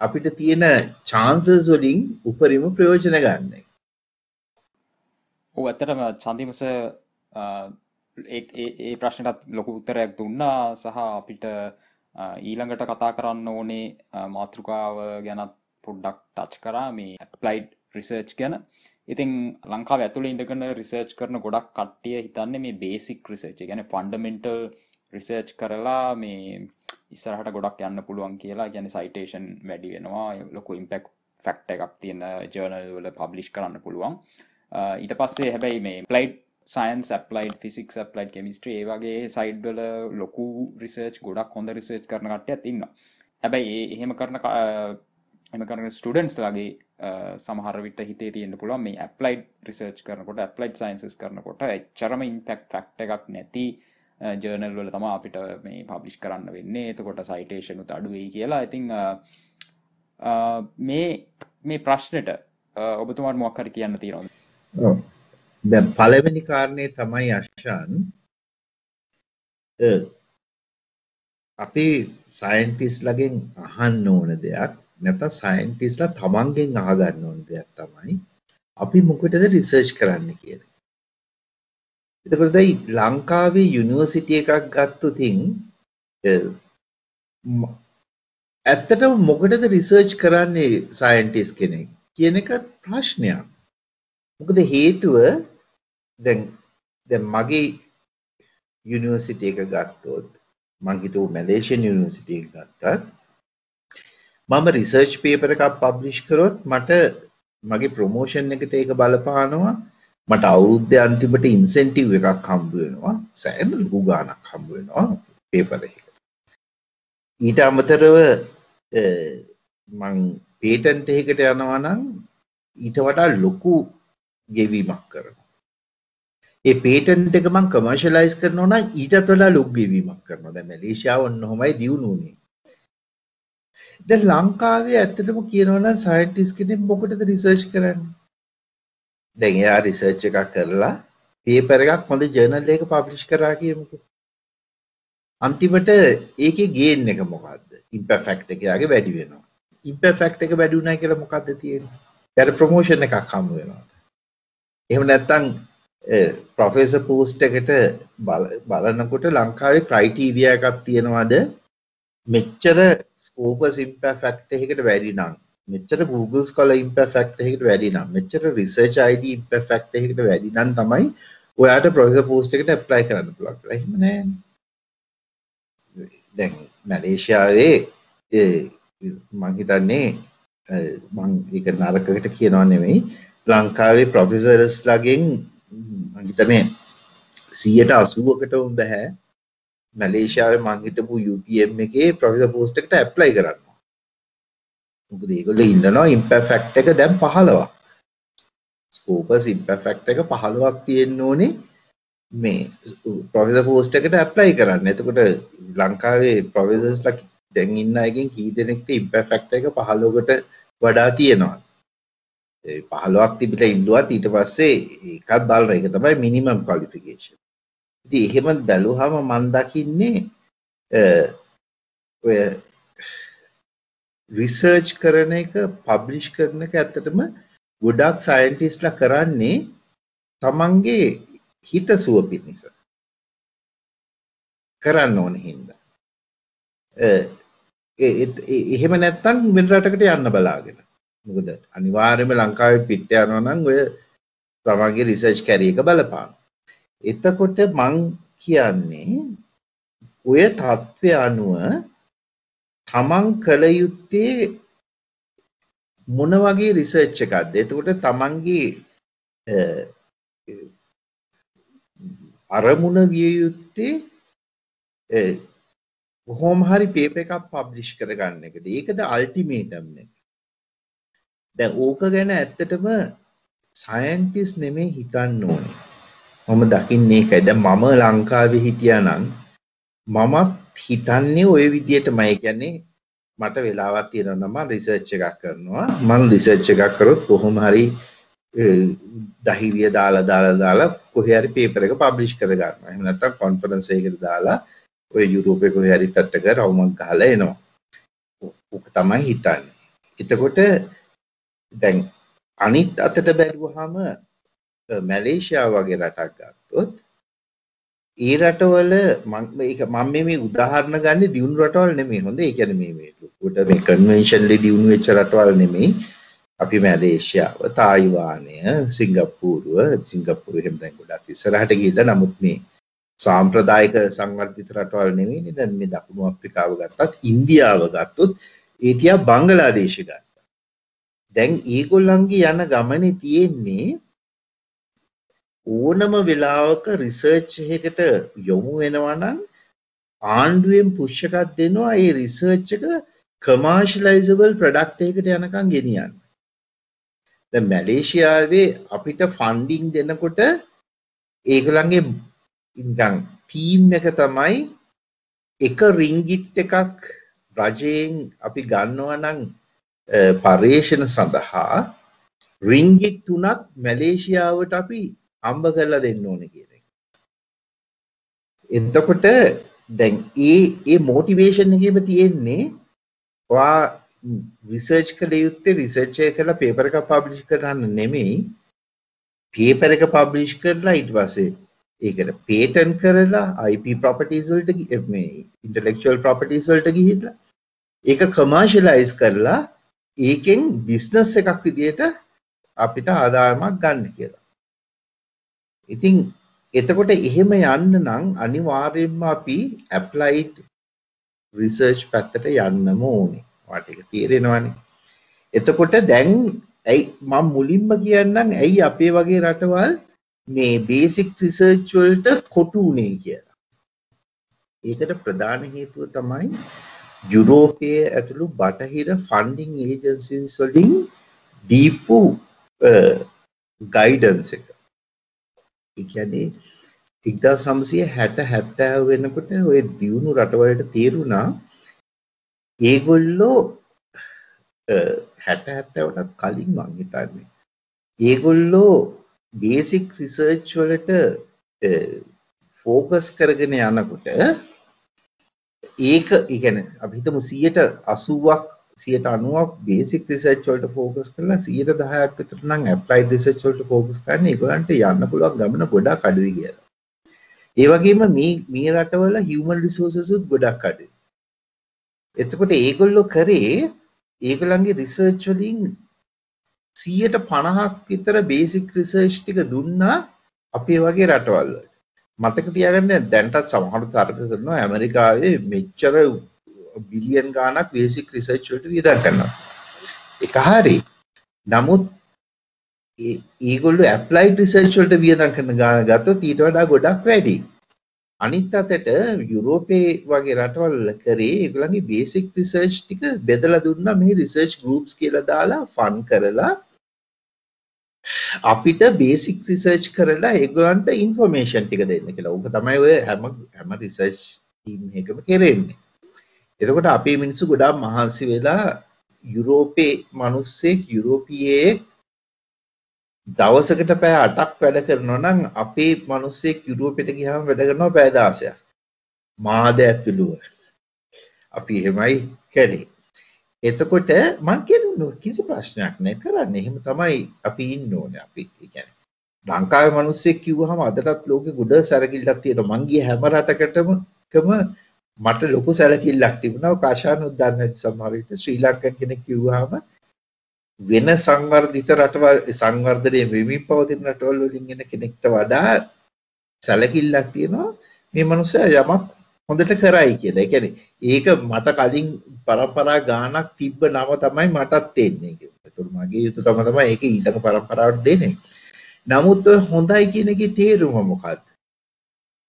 අපිට තියෙන චාන්සස් වලින් උපරිම ප්‍රයෝජන ගන්න. ඔව් ඇත්තටම චන්දිමස ඒ ප්‍රශ්නටත් ලොකු උත්තරයක් දුන්නා සහ අපිට ඊළඟට කතා කරන්න ඕනේ මාතෘකාව ගැනත් පොඩ්ඩක් ටච් කරා මේ ඇප්ලයිඩ් රිසර්ච් ගැන. ඉතින් ලංකාව ඇතුළ ඉඳගන රිසර්ච් කරන ගොඩක් කට්ටිය හිතන්න මේ බේසික් රිසර්ච් ගැන ෆන්ඩමෙන්ටල් රිසර්ච් කරලා මේ ඉස්සරහට ගොඩක් යන්න පුළුවන් කියලා ගැන සයිටේෂන් වැඩි වෙනවා ලොකු ඉම්පෙක් ෆැක්ට එකක් තියෙන ජර්නල් වල පබ්ලිෂ් කරන්න පුළුවන්. ඊට පස්සේ හැබැයි මේ applied science applied physics applied chemistry ඒවගේ සයිඩ්වල ලොකු රිසර්ච් ගොඩක් හොඳ රිසර්ච් කරන කටය තින්න හැබැයි එහෙම කරන එම කරන ස්ටඩන්ස් ලගේ සමහර විට හිතේ තියෙන පුළුවන් මේ ඇප්ලයිඩ් රිසර්ච් කරනකොට ඇප්ලයිඩ් සයින්සස් කරනකොට එච්චරම ඉන්පෙක්් ෆක්ට එකක් නැති ජර්නල් වල තම අපිට මේ පබ්ලිෂ් කරන්න වෙන්නේ. එතකොට සයිටේෂනුත් අඩුවයි කියලා. ඉතිං මේ මේ ප්‍රශ්නට ඔබතුමාට මොක්කර කියන්න තියෙනවා දැන් පළවෙනි කාරණේ තමයි අශාන් අපේ සයන්ටිස්ලගෙන් අහන්න ඕන දෙයක් නැත්නම් සයන්ටිස්ලා තමන්ගෙන් අහගන්න ඕන දෙයක් තමයි අපි මොකටද රිසර්ච් කරන්න කියලා. එතකොට දැන් ලංකාවේ යුනිවර්සිටි එකක් ගත්තොතින් ඇත්තටම මොකටද රිසර්ච් කරන්නේ සයන්ටිස් කෙනෙක් කියන එක ප්‍රශ්නයක්. මොකද හේතුව දැන් දැන් මගේ යුනිවර්සිටි එක ගත්තොත් මං හිතුව මැලේසියන් යුනිවර්සිටි එක ගත්තත් මම රිසර්ච් පේපර් එකක් පබ්ලිෂ් කරොත් මට මගේ ප්‍රොමෝෂන් එකට ඒක බලපානවා. මට අවුරුද්ද අන්තිමට ඉන්සෙන්ටිව් එකක් හම්බ වෙනවා. සෑහෙන ලොකු ගාණක් හම්බ වෙනවා පේපර් එකකට ඊට අමතරව මං පේටන්ට් එකකට යනවා නම් ඊට වඩා ලොකු ගෙවීමක් කරනවා. ඒ පේටන්ට් එක මං කමර්ෂලයිස් කරනවා නම් ඊටත් වඩා ලොකු ගෙවීමක් කරනවා. දැන් මැලේසියාව ඔන්න ඔහමයි දියුණු වුනේ. දැන් ලංකාවේ ඇත්තටම කියනවා නම් සයන්ටිස්ට් කෙනෙක් මොකටද රිසර්ච් කරන්නේ? දැන් එයා රිසර්ච් එකක් කරලා පේපර් එකක් හොඳ ජර්නල් එකක පබ්ලිෂ් කරා කියමුකෝ. අන්තිමට ඒකේ ගේන් එක මොකද්ද? ඉම්පැක්ට් එක යාගේ වැඩි වෙනවා. ඉම්පැක්ට් එක වැඩි වුණා කියලා මොකද්ද තියෙන්නේ? යාට ප්‍රොමෝෂන් එකක් හම්බ වෙනවා. එහෙම නැත්නම් ප්‍රොෆෙස පෝස්ට් එකට බලනකොට ලංකාවේ ක්‍රයිටීරිය එකක් තියෙනවාද මෙච්චර ස්කෝපස් ඉම්පැක්ට් එකකට වැඩි නම් මෙච්චර Google ස්කොලර් ඉම්පැක්ට් එකකට වැඩි නම් මෙච්චර රිසර්ච් ID ඉම්පැක්ට් එකකට වැඩි නම් තමයි ඔයාට ප්‍රොෆෙසර් පෝස්ට් එකට ඇප්ලයි කරන්න පුළුවන් කියලා. එහෙම නෑනේ. දැන් මැලේසියාවේ මං හිතන්නේ මං ඒක නරකකට කියනවා නෙමෙයි ලංකාවේ ප්‍රොෆෙසර්ස්ලාගෙන් මංහිතනේ සියට අසුවකටම බැහැ මැලේෂාව මංහිටපු UPM එකේ ප්‍රවිස පෝස්ටකට ඇප්ලයි කරන්න මොකද ඒගොල්ල ඉන්නනවා ඉම්පැෆෙක්ට් එක දැම් පහලවක් ස්කෝපස් ඉම්පැෆෙක්ට් එක පහළුවක් තියෙන්න ඕනේ මේ ප්‍රොෆෙස පෝස්ට එකට ඇප්ලයි කරන්න. එතකොට ලංකාවේ ප්‍රොෆෙසස් ලක් දැන් ඉන්න අයගෙන් කී දෙනෙක්ට ඉම්පැෆෙක්ට් එක පහලෝකට වඩා තියෙනවා පහළුවක් තිබිට ඉල්ලුවත් ඊට පස්සේ ඒකත් බලන එක තමයි මිනිමම් කොලිෆිකේෂන් ඉතින් එහෙම බැලුවහම මම දකින්නේ ඔය රිසර්ච් කරන එක පබ්ලිෂ් කරන එක ඇත්තටම ගොඩක් සයන්ටිස්ලා කරන්නේ තමන්ගේ හිතසුව පිණිස. කරන්න ඕන හින්දා. එහෙම නැත්තම් වෙන රටකට යන්න බලාගෙන. මොකද අනිවාර්යයෙන්ම ලංකාවේ පිට යනවා නම් ඔය තමන්ගේ රිසර්ච් කැරිය එක බලපාන. එතකොට මං කියන්නේ ඔය තත්ත්වය අනුව තමන් කළ යුත්තේ මොන වගේ රිසර්ච් එකක්ද? එතකොට තමන්ගේ අරමුණ විය යුත්තේ කොහොම හරි පේපර් එකක් පබ්ලිෂ් කරගන්න එකද? ඒකද අල්ටිමේටම් එක. දැන් ඕක ගැන ඇත්තටම සයන්ටිස් නෙමේ හිතන්න ඕනේ. මම දකින්නේ ඒකයි. දැන් මම ලංකාවේ හිටියානම් මමත් හිතන්නේ ওই විදිහටමයි. කියන්නේ මට වෙලාවක් තියෙනවා නම් මම රිසර්ච් එකක් කරනවා මම රිසර්ච් එකක් කරොත් කොහොම හරි දහිරිය දාලා දාලා දාලා කොහේ හරි පේපර් එක පබ්ලිෂ් කර ගන්නවා එහෙම නැත්නම් කොන්ෆරන්ස් එකකට දාලා ඔය යුරෝපේ කොහේ හරි පැත්තක රවුමක් ගහලා එනවා ඕක තමයි හිතන්නේ එතකොට දැන් අනිත් අතට බැලුවහම මැලේෂියා වගේ රටක් ගත්තොත් ඒ රටවල මම මේ උදාහරණ ගන්න දියුණු රටවල් නෙමෙයි. හොඳ ඒ කියන්නේ මේ මේ ලොකුට මේ කන්වෙන්ෂන්ලි දියුණු වෙච්ච රටවල් නෙමෙයි. අපි මැලේසියාව තායිවානය සිංගප්පූරුව සිංගප්පූරුව එහෙම දැන් ගොඩක් ඉස්සරහට ගිහිල්ලා නමුත් මේ සාම්ප්‍රදායික සංවර්ධිත රටවල් නෙමෙයිනේ. දැන් මේ දකුණු අප්‍රිකාව ගත්තත් ඉන්දියාව ගත්තොත් ඒ තියා බංගලාදේශ ගත්තා දැන් ඒගොල්ලන්ගේ යන ගමනේ තියෙන්නේ ඕනම වෙලාවක රිසර්ච් එකකට යොමු වෙනවා නම් ආණ්ඩුවෙන් පුෂ් එකක් දෙනවා ඒ රිසර්ච් එක කමර්ෂලයිසබල් ප්‍රොඩක්ට් එකකට යනකම් ගෙනියන්න. දැන් මැලේසියාවේ අපිට ෆන්ඩින් දෙනකොට ඒගොල්ලන්ගේ නිකන් ටීම් එක තමයි එක රින්ගිට් එකක් රජයෙන් අපි ගන්නවා නම් පර්යේෂණ සඳහා රින්ගිට් තුනක් මැලේසියාවට අපි අම්බ කරලා දෙන්න ඕන කියන එක. එතකොට දැන් ඒ ඒ මෝටිවේෂන් එකේම තියෙන්නේ ඔයා රිසර්ච් කළ යුත්තේ රිසර්ච් එක කරලා පේපර් එකක් පබ්ලිෂ් කරන්න නෙමෙයි පේපර් එක පබ්ලිෂ් කරලා ඊට පස්සේ ඒකට පේටන්ට් කරලා IP ප්‍රොපර්ටිස් වලට මේ ඉන්ටෙලෙක්චුවල් ප්‍රොපර්ටිස් වලට ගිහිල්ලා ඒක කමර්ෂියලයිස් කරලා ඒකෙන් බිස්නස් එකක් විදියට අපිට ආදායමක් ගන්න කියලා. ඉතින් එතකොට එහෙම යන්න නම් අනිවාර්යෙන්ම අපි ඇප්ලයිඩ් රිසර්ච් පැත්තට යන්නම ඕනේ. වාට එක තේරෙනවානේ. එතකොට දැන් ඇයි මම මුලින්ම කියන්නම් ඇයි අපේ වගේ රටවල් මේ බේසික් රිසර්ච් වලට කොටු උනේ කියලා. ඒකට ප්‍රධාන හේතුව තමයි යුරෝපයේ ඇතුළු බටහිර ෆන්ඩිං ඒජන්සිස් වලින් දීපු ගයිඩන්ස් එක. එකැනේ එක්දා සම්සිය හැට හැත්තෑ වෙනකොට ඔය දියුණු රටවලට තේරුණා ඒගොල්ලෝ හැට හැත්තවටත් කලින් මං හිතන්නේ ඒගොල්ලෝ බේසික් රිසර්ච් වලට ෆෝකස් කරගෙන යනකොට ඒක ඉගැන අපිතම සියට අසුවක් සියට අනුවක් බේසික් රිසර්ච් වලට ෆෝකස් කරලා සියට දහයක් විතර නම් ඇප්ලයිඩ් රිසර්ච් වලට ෆෝකස් කරන්න ඒගොල්ලන්ට යන්න පුළුවන් ගමන ගොඩක් අඩුයි කියලා. ඒ වගේම මේ මේ රටවල හියුමන් රිසෝසස් උත් ගොඩක් අඩුයි. එතකොට ඒගොල්ලෝ කරේ ඒගොල්ලන්ගේ රිසර්ච් වලින් 150ක් විතර බේසික් රිසර්ච් ටික දුන්නා අපේ වගේ රටවල් වලට. මතක තියාගන්න දැන්ටත් සමහර තර්ක කරනවා ඇමරිකාවේ මෙච්චර බිලියන් ගානක් බේසික් රිසර්ච් වලට වියදම් කරනවා. ඒක හරි. නමුත් ඒගොල්ලෝ ඇප්ලයිඩ් රිසර්ච් වලට වියදම් කරන ගාන ගත්තොත් ඊට වඩා ගොඩක් වැඩි. අනිත් අතට යුරෝපේ වගේ රටවල් කරේ ඒගොල්ලන්ගේ බේසික් රිසර්ච් ටික බෙදලා දුන්නා මේ රිසර්ච් ගෲප්ස් කියලා දාලා ෆන් කරලා අපිට බේසික් රිසර්ච් කරලා ඒගොල්ලන්ට ඉන්ෆර්මේෂන් ටික දෙන්න කියලා. ඕක තමයි ඔය හැම හැම රිසර්ච් ටීම් එකම කරන්නේ. එතකොට අපේ මිනිස්සු ගොඩාක් මහන්සි වෙලා යුරෝපේ මිනිස්සෙක් යුරෝපියෙක් දවසකට පැය 8ක් වැඩ කරනවා නම් අපේ මිනිස්සෙක් යුරෝපෙට ගියාම වැඩ කරනවා පැය 16ක්. මාදයක් විලුව. අපි එහෙමයි කළේ. එතකොට මං කියන කිසි ප්‍රශ්නයක් නෑ කරන්න. එහෙම තමයි අපි ඉන්න ඕනේ. අපි කියන්නේ ලංකාවේ මිනිස්සෙක් කිව්වහම අදටත් ලෝකෙ ගොඩ සැරකිල්ලක් තියෙනවා. මං ගිය හැම රටකටම කම මට ලොකු සැලකිල්ලක් තිබුණා කාශානුත් දන්නේ නැති සමහර විට ශ්‍රී ලංකන් කෙනෙක් කිව්වහම වෙන සංවර්ධිත රටවල් සංවර්ධනයේ වෙමින් පවතින රටවල් වලින් එන කෙනෙක්ට වඩා සැලකිල්ලක් තියෙනවා මේ මනුස්සයා යමක් හොඳට කරයි කියලා. ඒ කියන්නේ ඒක මට කලින් පරම්පරා ගානක් තිබ්බ නම තමයි මටත් එන්නේ. ඒතර මගේ යුතුයකම තමයි ඒක ඊළඟ පරම්පරාවට දෙන්නේ. නමුත් හොඳයි කියන එකේ තේරුම මොකක්ද?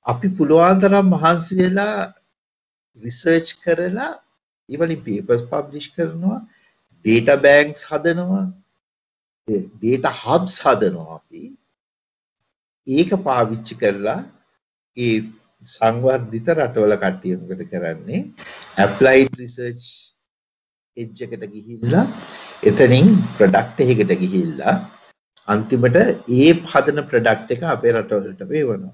අපි පුළුවන් තරම් මහන්සි වෙලා රිසර්ච් කරලා ඉවලින් පේපර්ස් පබ්ලිෂ් කරනවා ඩේටා බෑන්ක්ස් හදනවා ඩේටා හබ්ස් හදනවා අපි ඒක පාවිච්චි කරලා ඒ සංවර්ධිත රටවල කට්ටිය මොකද කරන්නේ? ඇප්ලයිඩ් රිසර්ච් එජ් එකට ගිහිල්ලා එතනින් ප්‍රොඩක්ට් එකකට ගිහිල්ලා අන්තිමට ඒ හදන ප්‍රොඩක්ට් එක අපේ රටවලට වේවනවා.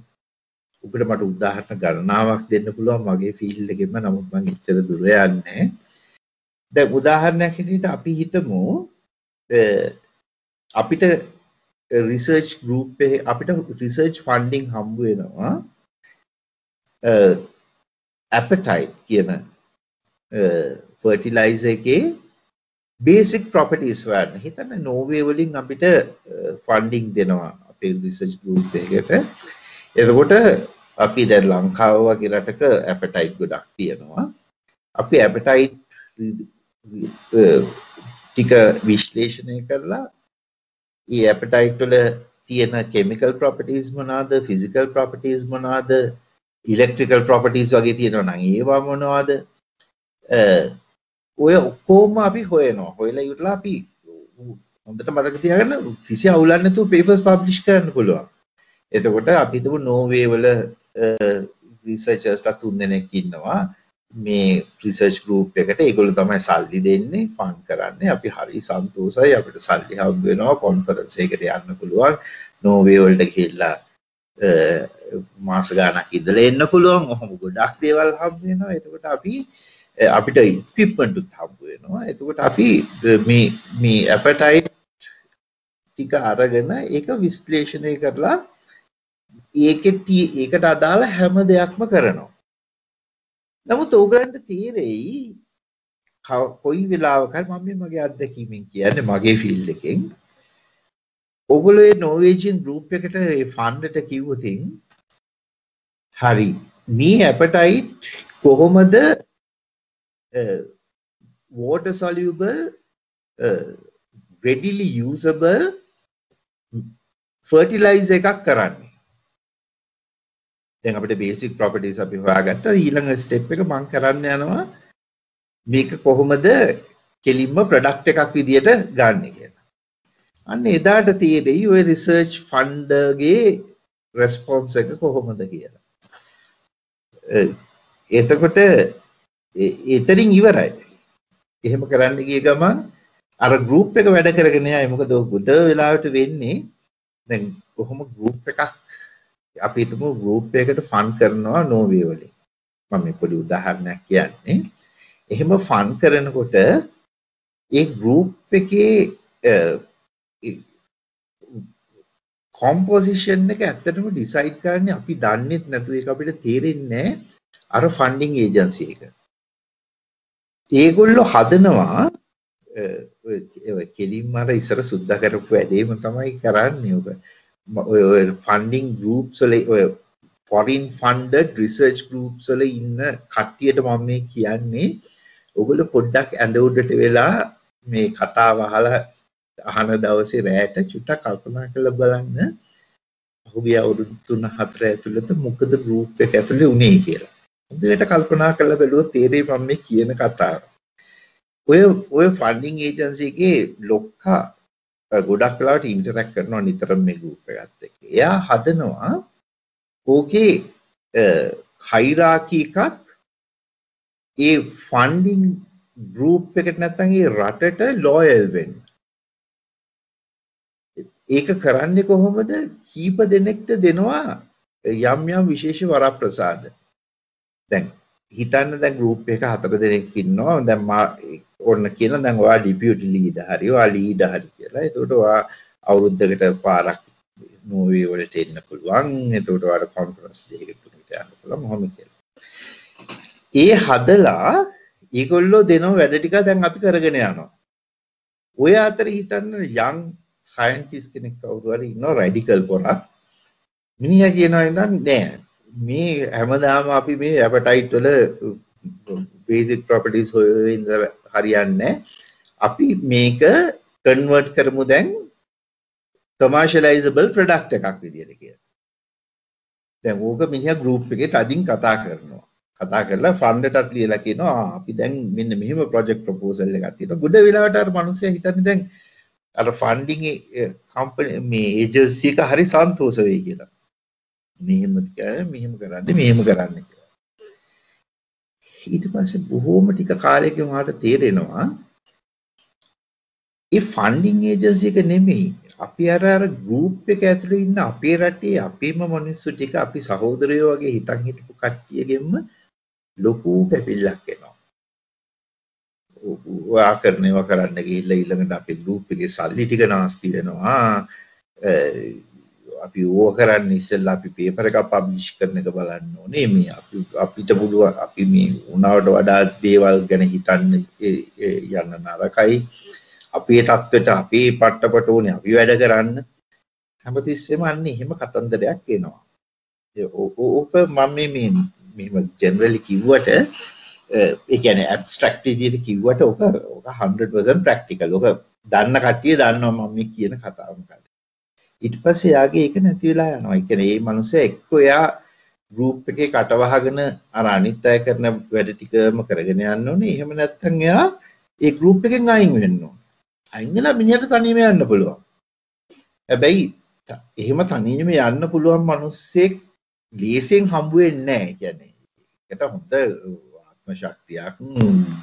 උකට මට උදාහරණ ගණනාවක් දෙන්න පුළුවන්. මගේ ෆීල්ඩ් එකෙම නමුත් මම එච්චර දුර යන්නේ. දැන් උදාහරණයක් හැටියට අපි හිතමු අපිට රිසර්ච් ගෲප් එකේ අපිට රිසර්ච් ෆන්ඩින් හම්බ වෙනවා. ඇපටයිට් කියන ෆර්ටිලයිසර් එකේ බේසික් ප්‍රොපර්ටිස් හොයන්න හිතන්න නෝවේ වලින් අපිට ෆන්ඩිං දෙනවා අපේ රිසර්ච් ගෲප් එකකට. එතකොට අපි දැන් ලංකාව වගේ රටක ඇපටයිට් ගොඩක් තියෙනවා. අපි ඇපටයිට් ටික විශ්ලේෂණය කරලා ඒ ඇපටයිට් වල තියෙන කෙමිකල් ප්‍රොපර්ටිස් මොනවාද ෆිසිකල් ප්‍රොපර්ටිස් මොනවාද ඉලෙක්ට්‍රිකල් ප්‍රොපර්ටිස් වගේ තියෙනවා නම් ඒවා මොනවාද ඔය ඔක්කෝම අපි හොයනවා හොයලා ඉවරලා අපි හොඳට මතක තියාගන්න කිසි අවුලක් නැතුව පේපර්ස් පබ්ලිෂ් කරන්න පුළුවන්. එතකොට අපි හිතමු නෝර්වේ වල රිසර්චර්ස්ලා තුන් දෙනෙක් ඉන්නවා. මේ රිසර්ච් ගෲප් එකට ඒගොල්ලෝ තමයි සල්ලි දෙන්නේ ෆන්ඩ් කරන්නේ. අපි හරි සන්තෝෂයි අපිට සල්ලි හම්බ වෙනවා කොන්ෆරන්ස් එකකට යන්න පුළුවන්. නෝර්වේ වලට ගිහිල්ලා මාස ගාණක් ඉඳලා එන්න පුළුවන්. ඔහොම ගොඩක් දේවල් හම්බ වෙනවා. එතකොට අපි අපිට ඉක්විප්මන්ටුත් හම්බ වෙනවා එතකොට අපි මේ ඇපටයිට් ටික අරගෙන ඒක විස්ලේෂණය කරලා ඒකෙත් ඒකට අදාළ හැම දෙයක්ම කරනවා නමුත් ඕගලන්ට තේරෙයි කොයි වෙලාවකයි මම මගේ අත්දැකීමෙන් කියන්නේ මගේ ෆීල්ඩ් එකෙන් ඔගොල්ලෝ ඒ නෝවේජියන් ගෲප් එකට ඒ ෆන්ඩ්ට කිව්වොතින් හරි මේ ඇපටයිට් කොහොමද uh, water soluble, uh, readily usable fertilizer එකක් කරන්නේ. දැන් අපිට basic properties අපි හොයාගත්තා ඊළඟ step එක මම කරන්න යනවා මේක කොහොමද කෙලින්ම product එකක් විදියට ගන්න කියලා. අන්න එදාට තේරෙයි ඔය research fund ගේ response එක කොහොමද කියලා. එතකොට එතරින් ඉවරයි. එහෙම කරන්න ගිය ගමන් අර ගෲප් එක වැඩ කරගෙන යයි. මොකද ගොඩ වෙලාවට වෙන්නේ දැන් කොහොම ගෲප් එකක් අපි හිතමු ගෲප් එකකට ෆන් කරනවා නෝවේ වලින්. මම මේ පොඩි උදාහරණයක් කියන්නේ. එහෙම ෆන් කරනකොට ඒ ගෲප් එකේ කොම්පොසිෂන් එක ඇත්තටම ඩිසයිඩ් කරන්නේ අපි දන්නෙත් නැතුව ඒක අපිට තේරෙන්නේ අර ෆන්ඩිං ඒජන්සි එක. ඒගොල්ලෝ හදනවා කෙලින්ම අර ඉස්සර සුද්ධ කරපු වැඩේම තමයි කරන්නේ ඔබ ඔය ෆන්ඩිං ගෲප්ස් වල ඔය ෆොරින් ෆන්ඩඩ් රිසර්ච් ගෲප්ස් වල ඉන්න කට්ටියට මම මේ කියන්නේ ඔගොල්ලෝ පොඩ්ඩක් ඇඳ උඩට වෙලා මේ කතාව අහලා අහන දවසේ රැට චුට්ටක් කල්පනා කරලා බලන්න පහුගිය අවුරුදු 3 4 ඇතුළත මොකද ගෲප් එක ඇතුලේ උනේ කියලා හොඳට කල්පනා කරලා බැලුවොත් තේරෙයි මම මේ කියන කතාව. ඔය ඔය ෆන්ඩින් ඒජන්සි එකේ ලොක්කා ගොඩක් වෙලාවට ඉන්ටරැක්ට් කරනවා නිතරම මේ ගෲප් එකත් එක්ක. එයා හදනවා ඕකේ හයිරාකි එකක් ඒ ෆන්ඩින් ගෲප් එකට නැත්නම් ඒ රටට ලෝයල් වෙන්න. ඒක කරන්නේ කොහොමද? කීප දෙනෙක්ට දෙනවා යම් යම් විශේෂ වරප්‍රසාද. දැන් හිතන්න දැන් ගෲප් එක හතර දෙනෙක් ඉන්නවා දැන් මා ඔන්න කියන දැන් ඔයා ඩිපියුටි ලීඩ් හරි ඔයා ලීඩ් හරි කියලා. එතකොට ඔයා අවුරුද්දකට පාරක් නෝවේ වලට එන්න පුළුවන්. එතකොට ඔයාට කොන්ෆරන්ස් දෙකකට තුනකට යන්න පුළුවන් මොහොම කියලා. ඒ හදලා ඒගොල්ලෝ දෙනව වැඩ ටික දැන් අපි කරගෙන යනවා. ඔය අතර හිතන්න යං සයින්ටිස් කෙනෙක් කවුරු හරි ඉන්නවා රැඩිකල් පොරක්. මිනිහා කියනවා ඉතින් නෑ මේ හැමදාම අපි මේ ඇපටයිට් වල බේසික් ප්‍රොපර්ටිස් හොයන හරියන්නේ අපි මේක කන්වර්ට් කරමු දැන් කමර්ෂියලයිසබල් ප්‍රොඩක්ට් එකක් විදියට කියලා. දැන් ඕක මිනිහා ගෲප් එකේ තදින් කතා කරනවා. කතා කරලා ෆන්ඩටත් ලියලා කියනවා අපි දැන් මෙන්න මෙහෙම ප්‍රොජෙක්ට් ප්‍රොපෝසල් එකක් තියෙනවා. ගොඩ වෙලාවට අර මිනිස්සයා හිතන්නේ දැන් අර ෆන්ඩින් කම්පනි මේ ඒජන්සි එක හරි සන්තෝෂ වෙයි කියලා. මෙහෙම මෙහෙම කරන්න මෙහෙම කරන්න ඊට පස්සේ බොහෝම ටික කාලයකින් ඔයාලට තේරෙනවා ඒ ෆන්ඩිං ඒජන්සි එක නෙමෙයි. අපි අර අර ගෲප් එක ඇතුලේ ඉන්න අපේ රටේ අපේම මිනිස්සු ටික අපි සහෝදරයෝ වගේ හිතන් හිටපු කට්ටියගෙන්ම ලොකු කැපිල්ලක් එනවා. ඔයා කරන ඒවා කරන්න ගිහිල්ලා ඊළඟට අපේ ගෲප් එකේ සල්ලි ටික නාස්ති වෙනවා. අපි ඕව කරන්න ඉස්සෙල්ලා අපි පේපර් එකක් පබ්ලිෂ් කරන එක බලන්න ඕනේ. මේ අපි අපිට පුළුවන් අපි මේ උනාවට වඩා දේවල් ගැන හිතන්න යන්න නරකයි. අපේ තත්ත්වයට අපේ පට්ටපට ඕනේ අපි වැඩ කරන්න. හැමතිස්සෙම අන්න එහෙම කතන්දරයක් එනවා. ඕක මම මේ මෙම ජෙනරලි කිව්වට ඒ කියන්නේ ඇබ්ස්ට්‍රැක්ට් විදිහට කිව්වට ඕක ඕක 100% ප්‍රැක්ටිකල් ඕක දන්න කට්ටිය දන්නවා මම මේ කියන කතාව මොකක්ද ඊට පස්සේ යාගේ ඒක නැති වෙලා යනවා. ඒ කියන්නේ මේ මනුස්සයා එක්ක එයා ගෲප් එකේ කටවහගෙන අර අනිත් අය කරන වැඩ ටිකම කරගෙන යන්න ඕනේ. එහෙම නැත්නම් එයා ඒ ගෲප් එකෙන් අයින් වෙන්න ඕනේ. අයින් වෙලා මිනිහට තනියම යන්න පුළුවන්. හැබැයි එහෙම තනියම යන්න පුළුවන් මිනිස්සෙක් ලේසියෙන් හම්බ වෙන්නේ නැහැ. කියන්නේ ඒකට හොඳ ආත්ම ශක්තියක්,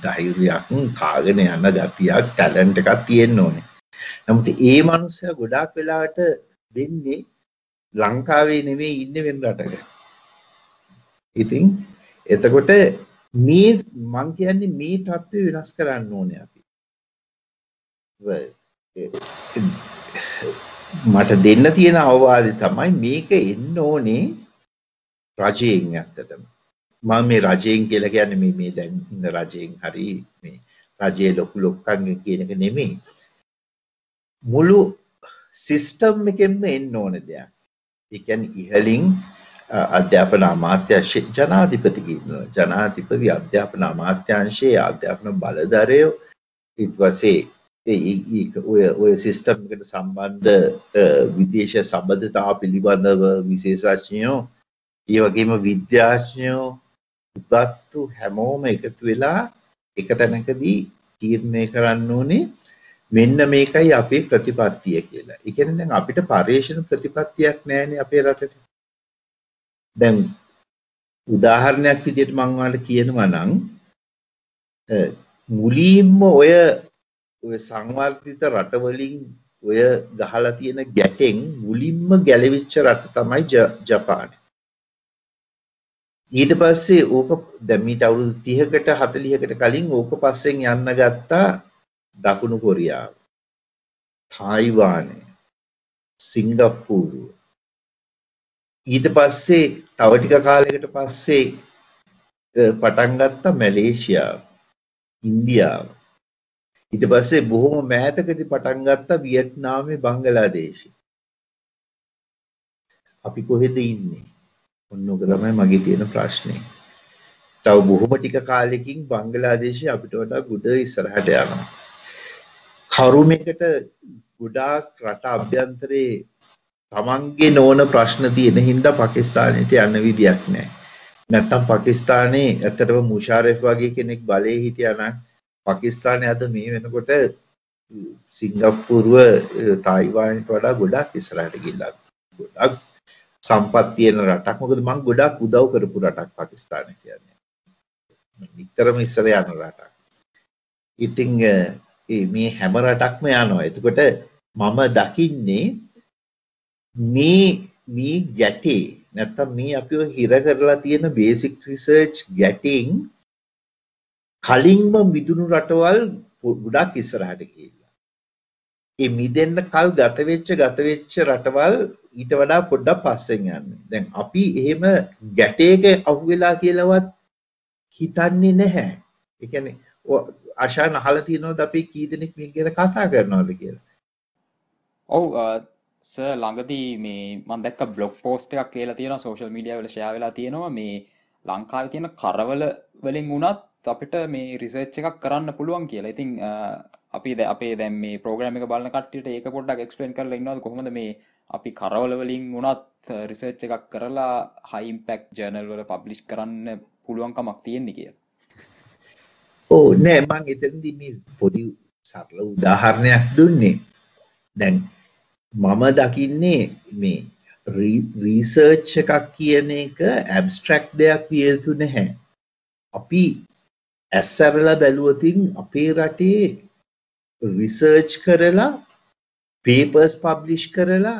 ධෛර්යයක්, කාගෙන යන ගතියක්, ටැලන්ට් එකක් තියෙන්න ඕනේ. නමුත් ඒ මනුස්සයා ගොඩාක් වෙලාවට වෙන්නේ ලංකාවේ නෙමෙයි ඉන්නේ වෙන රටක. ඉතින් එතකොට මේ මං කියන්නේ මේ தත්ත්වය වෙනස් කරන්න ඕනේ අපි. මට දෙන්න තියෙන අවවාදය තමයි මේක එන්න ඕනේ රජයෙන් ඇත්තටම. මම මේ රජයෙන් කියලා කියන්නේ මේ මේ දැන් ඉන්න රජයෙන් හරි මේ රජයේ ලොකු ලොක්කන් කියන එක නෙමෙයි. මුළු සිස්ටම් එකෙන්ම එන්න ඕන දෙයක්. ඒ කියන්නේ ඉහලින් අධ්‍යාපන අමාත්‍යංශ ජනාධිපතිගේ ජනාධිපති අධ්‍යාපන අමාත්‍යංශයේ අධ්‍යාපන බලධරයෝ ඊට පස්සේ ඔය ඔය සිස්ටම් එකට සම්බන්ධ විදේශ සම්බන්ධතා පිළිබඳව විශේෂඥයෝ ඒ වගේම විද්‍යාඥයෝ උගත්තු හැමෝම එකතු වෙලා එක තැනකදී තීරණය කරන්න ඕනේ මෙන්න මේකයි අපේ ප්‍රතිපත්තිය කියලා. ඒ කියන්නේ දැන් අපිට පරිේශන ප්‍රතිපත්තියක් නැහැනේ අපේ රටට. දැන් උදාහරණයක් විදිහට මම ඔයාලට කියනවා නම් මුලින්ම ඔය ඔය සංවර්ධිත රටවලින් ඔය ගහලා තියෙන ගැටෙන් මුලින්ම ගැලවිච්ච රට තමයි ජපානය. ඊට පස්සේ ඕක දැන් මීට අවුරුදු 30කට 40කට කලින් ඕක පස්සෙන් යන්න ගත්තා දකුණු කොරියාව. තායිවානය. සිංගප්පූරුව. ඊට පස්සේ තව ටික කාලයකට පස්සේ පටන් ගත්තා මැලේසියාව ඉන්දියාව. ඊට පස්සේ බොහොම මෑතකදී පටන් ගත්තා වියට්නාමේ බංගලාදේශේ අපි කොහෙද ඉන්නේ? ඔන්න ඔක තමයි මගේ තියෙන ප්‍රශ්නේ තව බොහොම ටික කාලෙකින් බංගලාදේශය අපිට වඩා ගුඩ ඉස්සරහට යනවා කරුමයකට ගොඩාක් රට අභ්‍යන්තරේ තමන්ගේ නොවන ප්‍රශ්න තියෙන හින්දා පාකිස්තානයට යන්න විදියක් නැහැ. නැත්තම් පාකිස්තානයේ ඇත්තටම මුෂාරෆ් වගේ කෙනෙක් බලයේ හිටියා නම් පාකිස්තානයේ අද මේ වෙනකොට සිංගප්පූරුව තායිවානයට වඩා ගොඩාක් ඉස්සරහට ගිහිල්ලා ගොඩාක් සම්පත් තියෙන රටක්. මොකද මම ගොඩාක් උදව් කරපු රටක් පාකිස්තානය කියන්නේ. නිතරම ඉස්සර යන රටක්. ඉතින් මේ හැම රටක්ම යනවා. එතකොට මම දකින්නේ මේ මේ ගැටේ නැත්තම් මේ අපිව හිර කරලා තියෙන බේසික් රිසර්ච් ගැටින් කලින්ම මිදුණු රටවල් ගොඩක් ඉස්සරහට ගිහිල්ලා. ඒ මිදෙන්න කල් ගත වෙච්ච ගත වෙච්ච රටවල් ඊට වඩා පොඩ්ඩක් පස්සෙන් යන්නේ. දැන් අපි එහෙම ගැටේක අහුවෙලා කියලාවත් හිතන්නේ නැහැ. ඒ කියන්නේ ආශාන් අහලා තියෙනවද අපි කී දෙනෙක් මේ ගැන කතා කරනවද කියලා? ඔව් සර් ළඟදී මේ මම දැක්ක බ්ලොග් පෝස්ට් එකක් කියලා තියෙනවා සෝෂල් මීඩියා වල ෂෙයා වෙලා තියෙනවා මේ ලංකාවේ තියෙන කරවල වලින් වුණත් අපිට මේ රිසර්ච් එකක් කරන්න පුළුවන් කියලා. ඉතින් අපි ද අපේ දැන් මේ ප්‍රෝග්‍රෑම් එක බලන කට්ටියට ඒක පොඩ්ඩක් එක්ස්ප්ලেইন කරලා ඉන්නවද? කොහොමද මේ අපි කරවල වලින් වුණත් uh, රිසර්ච් එකක් කරලා හයි ඉම්පැක්ට් ජර්නල් වල පබ්ලිෂ් කරන්න පුළුවන්කමක් තියෙන්නේ කියලා. ඕ නෑ මං එතනදි මේ පොඩි සරල උදාහරණයක් දුන්නේ. දැන් මම දකින්නේ මේ රීසර්ච් එකක් කියන එක ඇබස්ට්‍රක්් දෙයක් විය යුතු නැහැ. අපි ඇස්සරල බැලුවතින් අපේ රටේ රිසර්ච් කරලා පේපර්ස් පබ්ලිෂ් කරලා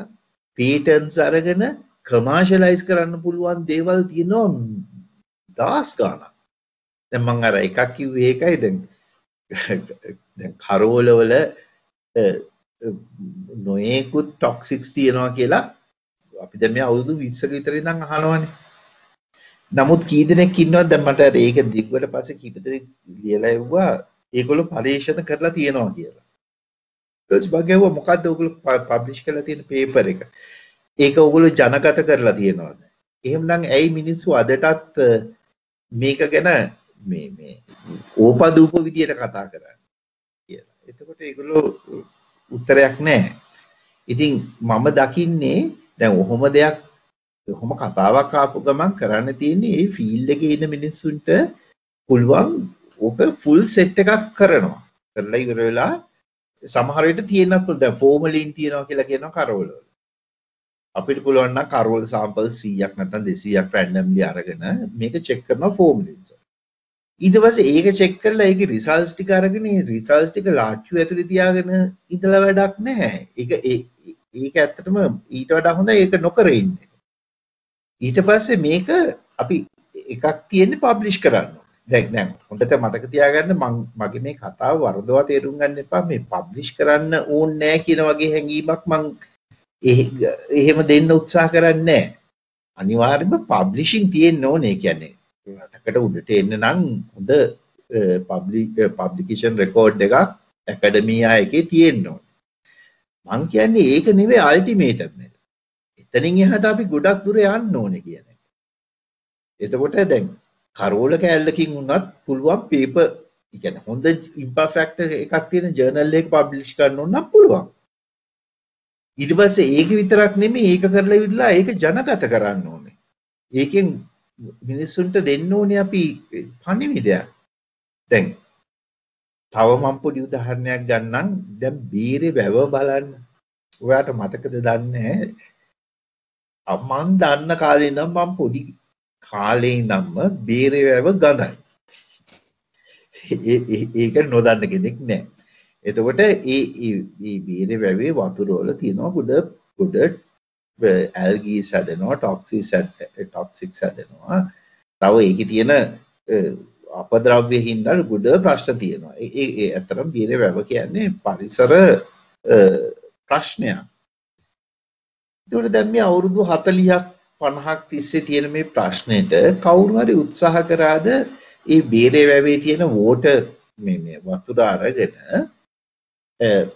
පේටන්ස් අරගෙන කමාශලයිස් කරන්න පුළුවන් දේවල් තියෙනවා දස් ගානක් දැන් මං අර එකක් කිව්වේ ඒකයි. දැන් දැන් කරෝලවල නොයෙකුත් ටොක්සික්ස් තියෙනවා කියලා අපි දැන් මේ අවුරුදු 20ක විතර ඉඳන් අහනවනේ. නමුත් කී දෙනෙක් ඉන්නවද? දැන් මට ඒක දිග්වට පස්සේ කීප දෙනෙක් ලියලා එව්වා. ඒගොල්ලෝ පරීක්ෂණ කරලා තියෙනවා කියලා ඊට පස්සේ මම මොකද්ද ඔයගොල්ලෝ පබ්ලිෂ් කරලා තියෙන පේපර් එක ඒක ඔයගොල්ලෝ ජනගත කරලා තියෙනවද එහෙමනම් ඇයි මිනිස්සු අදටත් මේක ගැන මේ මේ ඕපදූප විදියට කතා කරන්නේ කියලා. එතකොට ඒගොල්ලෝ උත්තරයක් නැහැ. ඉතින් මම දකින්නේ දැන් ඔහොම දෙයක් ඔහොම කතාවක් ආපු ගමන් කරන්න තියෙන්නේ ඒ ෆීල්ඩ් එකේ ඉන්න මිනිස්සුන්ට පුළුවන් ඕක ෆුල් සෙට් එකක් කරනවා. කරලා ඉවර වෙලා සමහර විට තියෙනත් පුළුවන් දැන් ෆෝමලින් තියනවා කියලා කියනවා කරවල. අපිට පුළුවන් නම් කරවල සාම්පල් 100ක් නැත්නම් 200ක් රැන්ඩම්ලි අරගෙන මේක චෙක් කරනවා ෆෝමලින්. ඊට පස්සේ ඒක චෙක් කරලා ඒකේ රිසල්ට්ස් ටික අරගෙන ඒ රිසල්ට්ස් ටික ලාච්චු ඇතුලේ තියාගෙන ඉඳලා වැඩක් නැහැ. ඒක ඒක ඇත්තටම ඊට වඩා හොඳ ඒක නොකර ඉන්නේ. ඊට පස්සේ මේක අපි එකක් තියෙන්නේ පබ්ලිෂ් කරන්න. දැන් දැන් හොඳට මතක තියාගන්න මම මගේ මේ කතාව වරදවා තේරුම් ගන්න එපා මේ පබ්ලිෂ් කරන්න ඕනේ නැහැ කියන වගේ හැඟීමක් මම එහෙම දෙන්න උත්සාහ කරන්නේ නැහැ. අනිවාර්යයෙන්ම පබ්ලිෂින් තියෙන්න ඕනේ කියන්නේ රටකට උඩට එන්න නම් හොඳ පබ්ලිකේෂන් රෙකෝඩ් එකක් ඇකඩමියා එකේ තියෙන්න ඕනේ. මං කියන්නේ ඒක නෙවෙයි අල්ටිමේටම් එක. එතනින් එහාට අපි ගොඩක් දුර යන්න ඕනේ කියන එක. එතකොට දැන් කරෝල කෑල්ලකින් වුණත් පුළුවන් පේපර් කියන්නේ හොඳ ඉම්පර්ෆෙක්ට් එකක් තියෙන ජර්නල් එකක පබ්ලිෂ් කරන්න ඕන නම් පුළුවන්. ඊට පස්සේ ඒක විතරක් නෙමෙයි ඒක කරලා ඉවරලා ඒක ජනගත කරන්න ඕනේ. ඒකෙන් මිනිස්සුන්ට දෙන්න ඕනේ අපි පණිවිඩයක්. දැන් තව මම පොඩි උදාහරණයක් ගන්නම්. දැන් බීරේ වැව බලන්න. ඔයාට මතකද දන්නේ මං දන්න කාලේ ඉඳන් මම පොඩි කාලේ ඉඳන්ම බීරේ වැව ගඳයි. ඒක නොදන්න කෙනෙක් නෑ. එතකොට ඒ ඒ බීරේ වැවේ වතුර වල තියෙනවා ගොඩ ගොඩ ඇල්ගී සැදෙනවා ටොක්සිස් ටොක්සික් සැදෙනවා තව ඒක තියෙන අපද්‍රව්‍ය හින්දා ගොඩ ප්‍රශ්න තියෙනවා ඒ ඇතරම් බීර වැව කියන්නේ පරිසර ප්‍රශ්නයක් එතකොට දැන් මේ අවුරුදු 40ක් 50ක් තිස්සේ තියෙන මේ ප්‍රශ්නෙට කවුරු හරි උත්සාහ කරාද ඒ බීරේ වැවේ තියෙන වෝටර් මේ මේ වතුර අරගෙන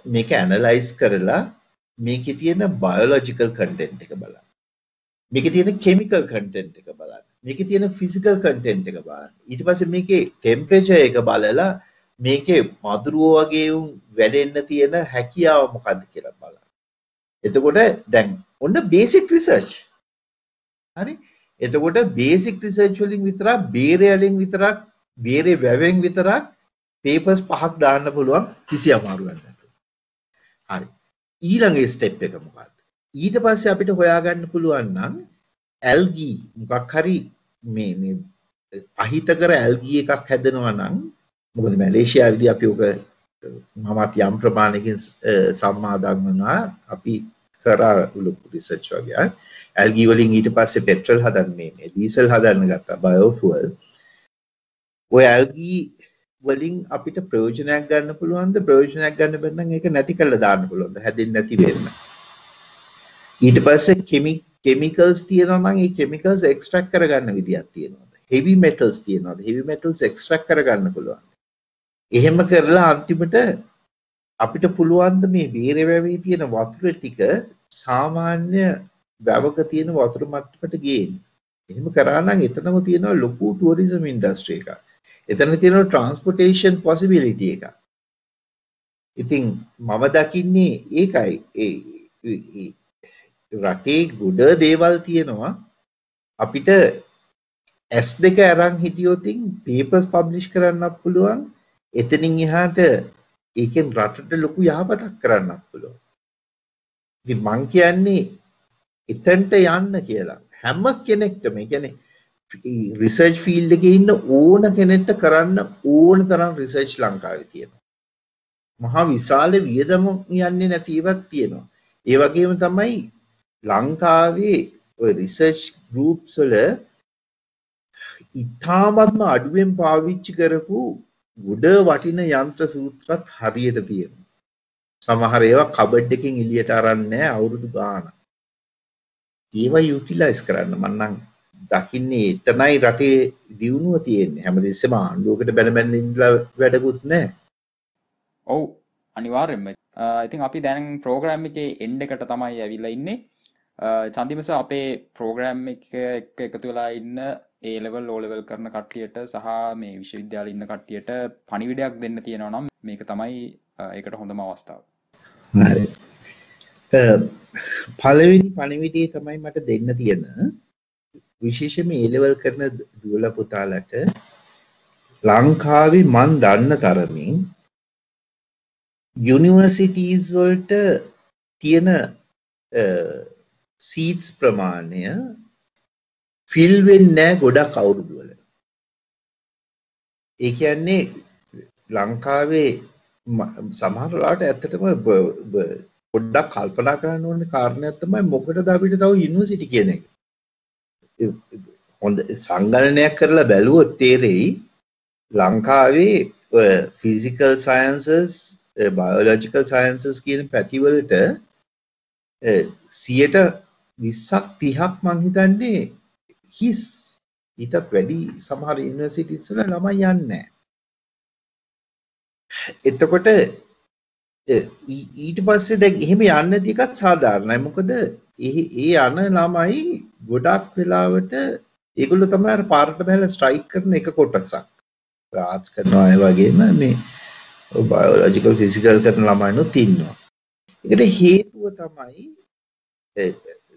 මේක ඇනලයිස් කරලා මේකේ තියෙන බයොලොජිකල් කන්ටෙන්ට් එක බලන්න. මේකේ තියෙන කෙමිකල් කන්ටෙන්ට් එක බලන්න. මේකේ තියෙන ෆිසිකල් කන්ටෙන්ට් එක බලන්න. ඊට පස්සේ මේකේ ටෙම්පරේචර් එක බලලා මේකේ මදුරුව වගේ උන් වැඩෙන්න තියෙන හැකියාව මොකක්ද කියලා බලන්න. එතකොට දැන් ඔන්න බේසික් රිසර්ච්. හරි? එතකොට බේසික් රිසර්ච් වලින් විතරක් බේරේ වලින් විතරක් බේරේ වැවෙන් විතරක් පේපර්ස් පහක් දාන්න පුළුවන් කිසි අමාරුවක් නැතුව. හරි. ඊළඟ ස්ටෙප් එක මොකක්ද? ඊට පස්සේ අපිට හොයාගන්න පුළුවන් නම් ඇල්ගී මොකක් හරි මේ මේ අහිතකර ඇල්ගී එකක් හැදෙනවා නම් මොකද මැලේසියාවේදී අපි ඔක මමත් යම් ප්‍රමාණයකින් සම්මාදම් වුණා අපි කරා ලොකු රිසර්ච් වගේ. ඇල්ගී වලින් ඊට පස්සේ පෙට්‍රල් හදන්න මේ ඩීසල් හදන්න ගත්තා බයෝෆුවල් ඔය ඇල්ගී වලින් අපිට ප්‍රයෝජනයක් ගන්න පුළුවන්ද? ප්‍රයෝජනයක් ගන්න බැන්නම් ඒක නැති කරලා දාන්න පුළුවන්ද? හැදෙන්නේ නැති වෙන්න. ඊට පස්සේ කෙමි කෙමිකල්ස් තියෙනවා නම් ඒ කෙමිකල්ස් එක්ස්ට්‍රැක්ට් කරගන්න විදියක් තියෙනවද? හෙවි මෙටල්ස් තියෙනවද? හෙවි මෙටල්ස් එක්ස්ට්‍රැක්ට් කරගන්න පුළුවන් එහෙම කරලා අන්තිමට අපිට පුළුවන් මේ බේරේ වැවේ තියෙන වතුර ටික සාමාන්‍ය වැවක තියෙන වතුර මට්ටමට ගේන්න. එහෙම කරා නම් එතනම තියෙනවා ලොකු ටුවරිසම් ඉන්ඩස්ට්‍රි එකක්. එතන තියෙනවා ට්‍රාන්ස්පෝර්ටේෂන් පොසිබිලිටි එක. ඉතින් මම දකින්නේ ඒකයි. ඒ රටේ ගොඩ දේවල් තියෙනවා. අපිට S2 අරන් හිටියොතින් පේපර්ස් පබ්ලිෂ් කරන්නත් පුළුවන්. එතනින් එහාට ඒකෙන් රටට ලොකු යහපතක් කරන්නත් පුළුවන්. ඉතින් මං කියන්නේ එතනට යන්න කියලා හැම කෙනෙක්ටම කියන්නේ රිසර්ච් ෆීල්ඩ් එකේ ඉන්න ඕන කෙනෙක්ට කරන්න ඕන තරම් රිසර්ච් ලංකාවේ තියෙනවා. මහා විශාල වියදම යන්නේ නැතිවත් තියෙනවා. ඒ වගේම තමයි ලංකාවේ රිසර්ච් ගරුප්ස් වල ඉතාමත්ම අඩුවෙන් පාවිච්චි කරපු ගොඩ වටින යන්ත්‍ර සූත්‍රත් හරියට තියෙන. සමහර ඒවා කබඩ් එකකින් එළියට අරන්නේ අවුරුදු ගාන. ඒවා යුටිලයිස් කරන්න මන්නම් දකින්නේ එතනයි රටේ දියුණුව තියෙන්නේ හැමතිස්සෙම ආණ්ඩුවකට බැන බැන ඉඳලා වැඩකුත් නැහැ. ඔව් අනිවාර්යෙන්ම ඉතින් අපි දැන් ප්‍රෝග්‍රෑම් එකේ එන්ඩ එකට තමයි ඇවිල්ලා ඉන්නේ චන්දිමස අපේ ප්‍රෝග්‍රෑම් එක එකතු වෙලා ඉන්න ඒලෙවල් ලෝලෙවල් කරන කට්ටියට සහ මේ විශ්වවිද්‍යාල ඉන්න කට්ටියට පනිවිඩයක් දෙන්න තියෙනවා නම් මේක තමයි ඒකට හොඳම අවස්ථාව. පලවෙනි පණිවිඩේ තමයි මට දෙන්න තියෙන. විශේෂම ඒලෙවල් කරන දුවල පුතාලට ලංකාවේ මන් දන්න තරමින් යුනිවර්සිටීස් වලට තියෙන සීටස් ප්‍රමාණය ෆිල්වෙන් නෑ ගොඩක් අවුරුදුවල ඒ කියන්නේ ලංකාවේ සමහරලාට ඇත්තටම පොඩ්ඩක් කල්පනා කරන්න ඕන කාරණයක් තමයි මොකටද අපිට තව යුනිවර්සිටි කියන එක. හොඳ සංගණනයක් කරලා බැලුවොත් තේරෙයි ලංකාවේ ෆිසිකල් සයන්සස් බයෝලොජිකල් සයන්සස් කියන පැතිවලට සියට විස්සක් තිහක් මංහිතන්නේ හිස් ඊටත් වැඩි සමහර ඉනිවර්සිටිස්වල ළමයි යන්න එතකොට ඊට පස්සේ දැ එහෙම යන්න දිකත් සාධාරණයි මොකද ඒ යන ළමයි ගොඩක් වෙලාවට ඒගොල්ල තමයි පාරට බැල ස්ට්‍රයික් කරන එක කොටසක්. රාත් කරනවා අය වගේම මේ බයෝලොජිකල් ෆිසිකල් කරන ළමයිනුත් ඉන්නවා. එකට හේතුව තමයි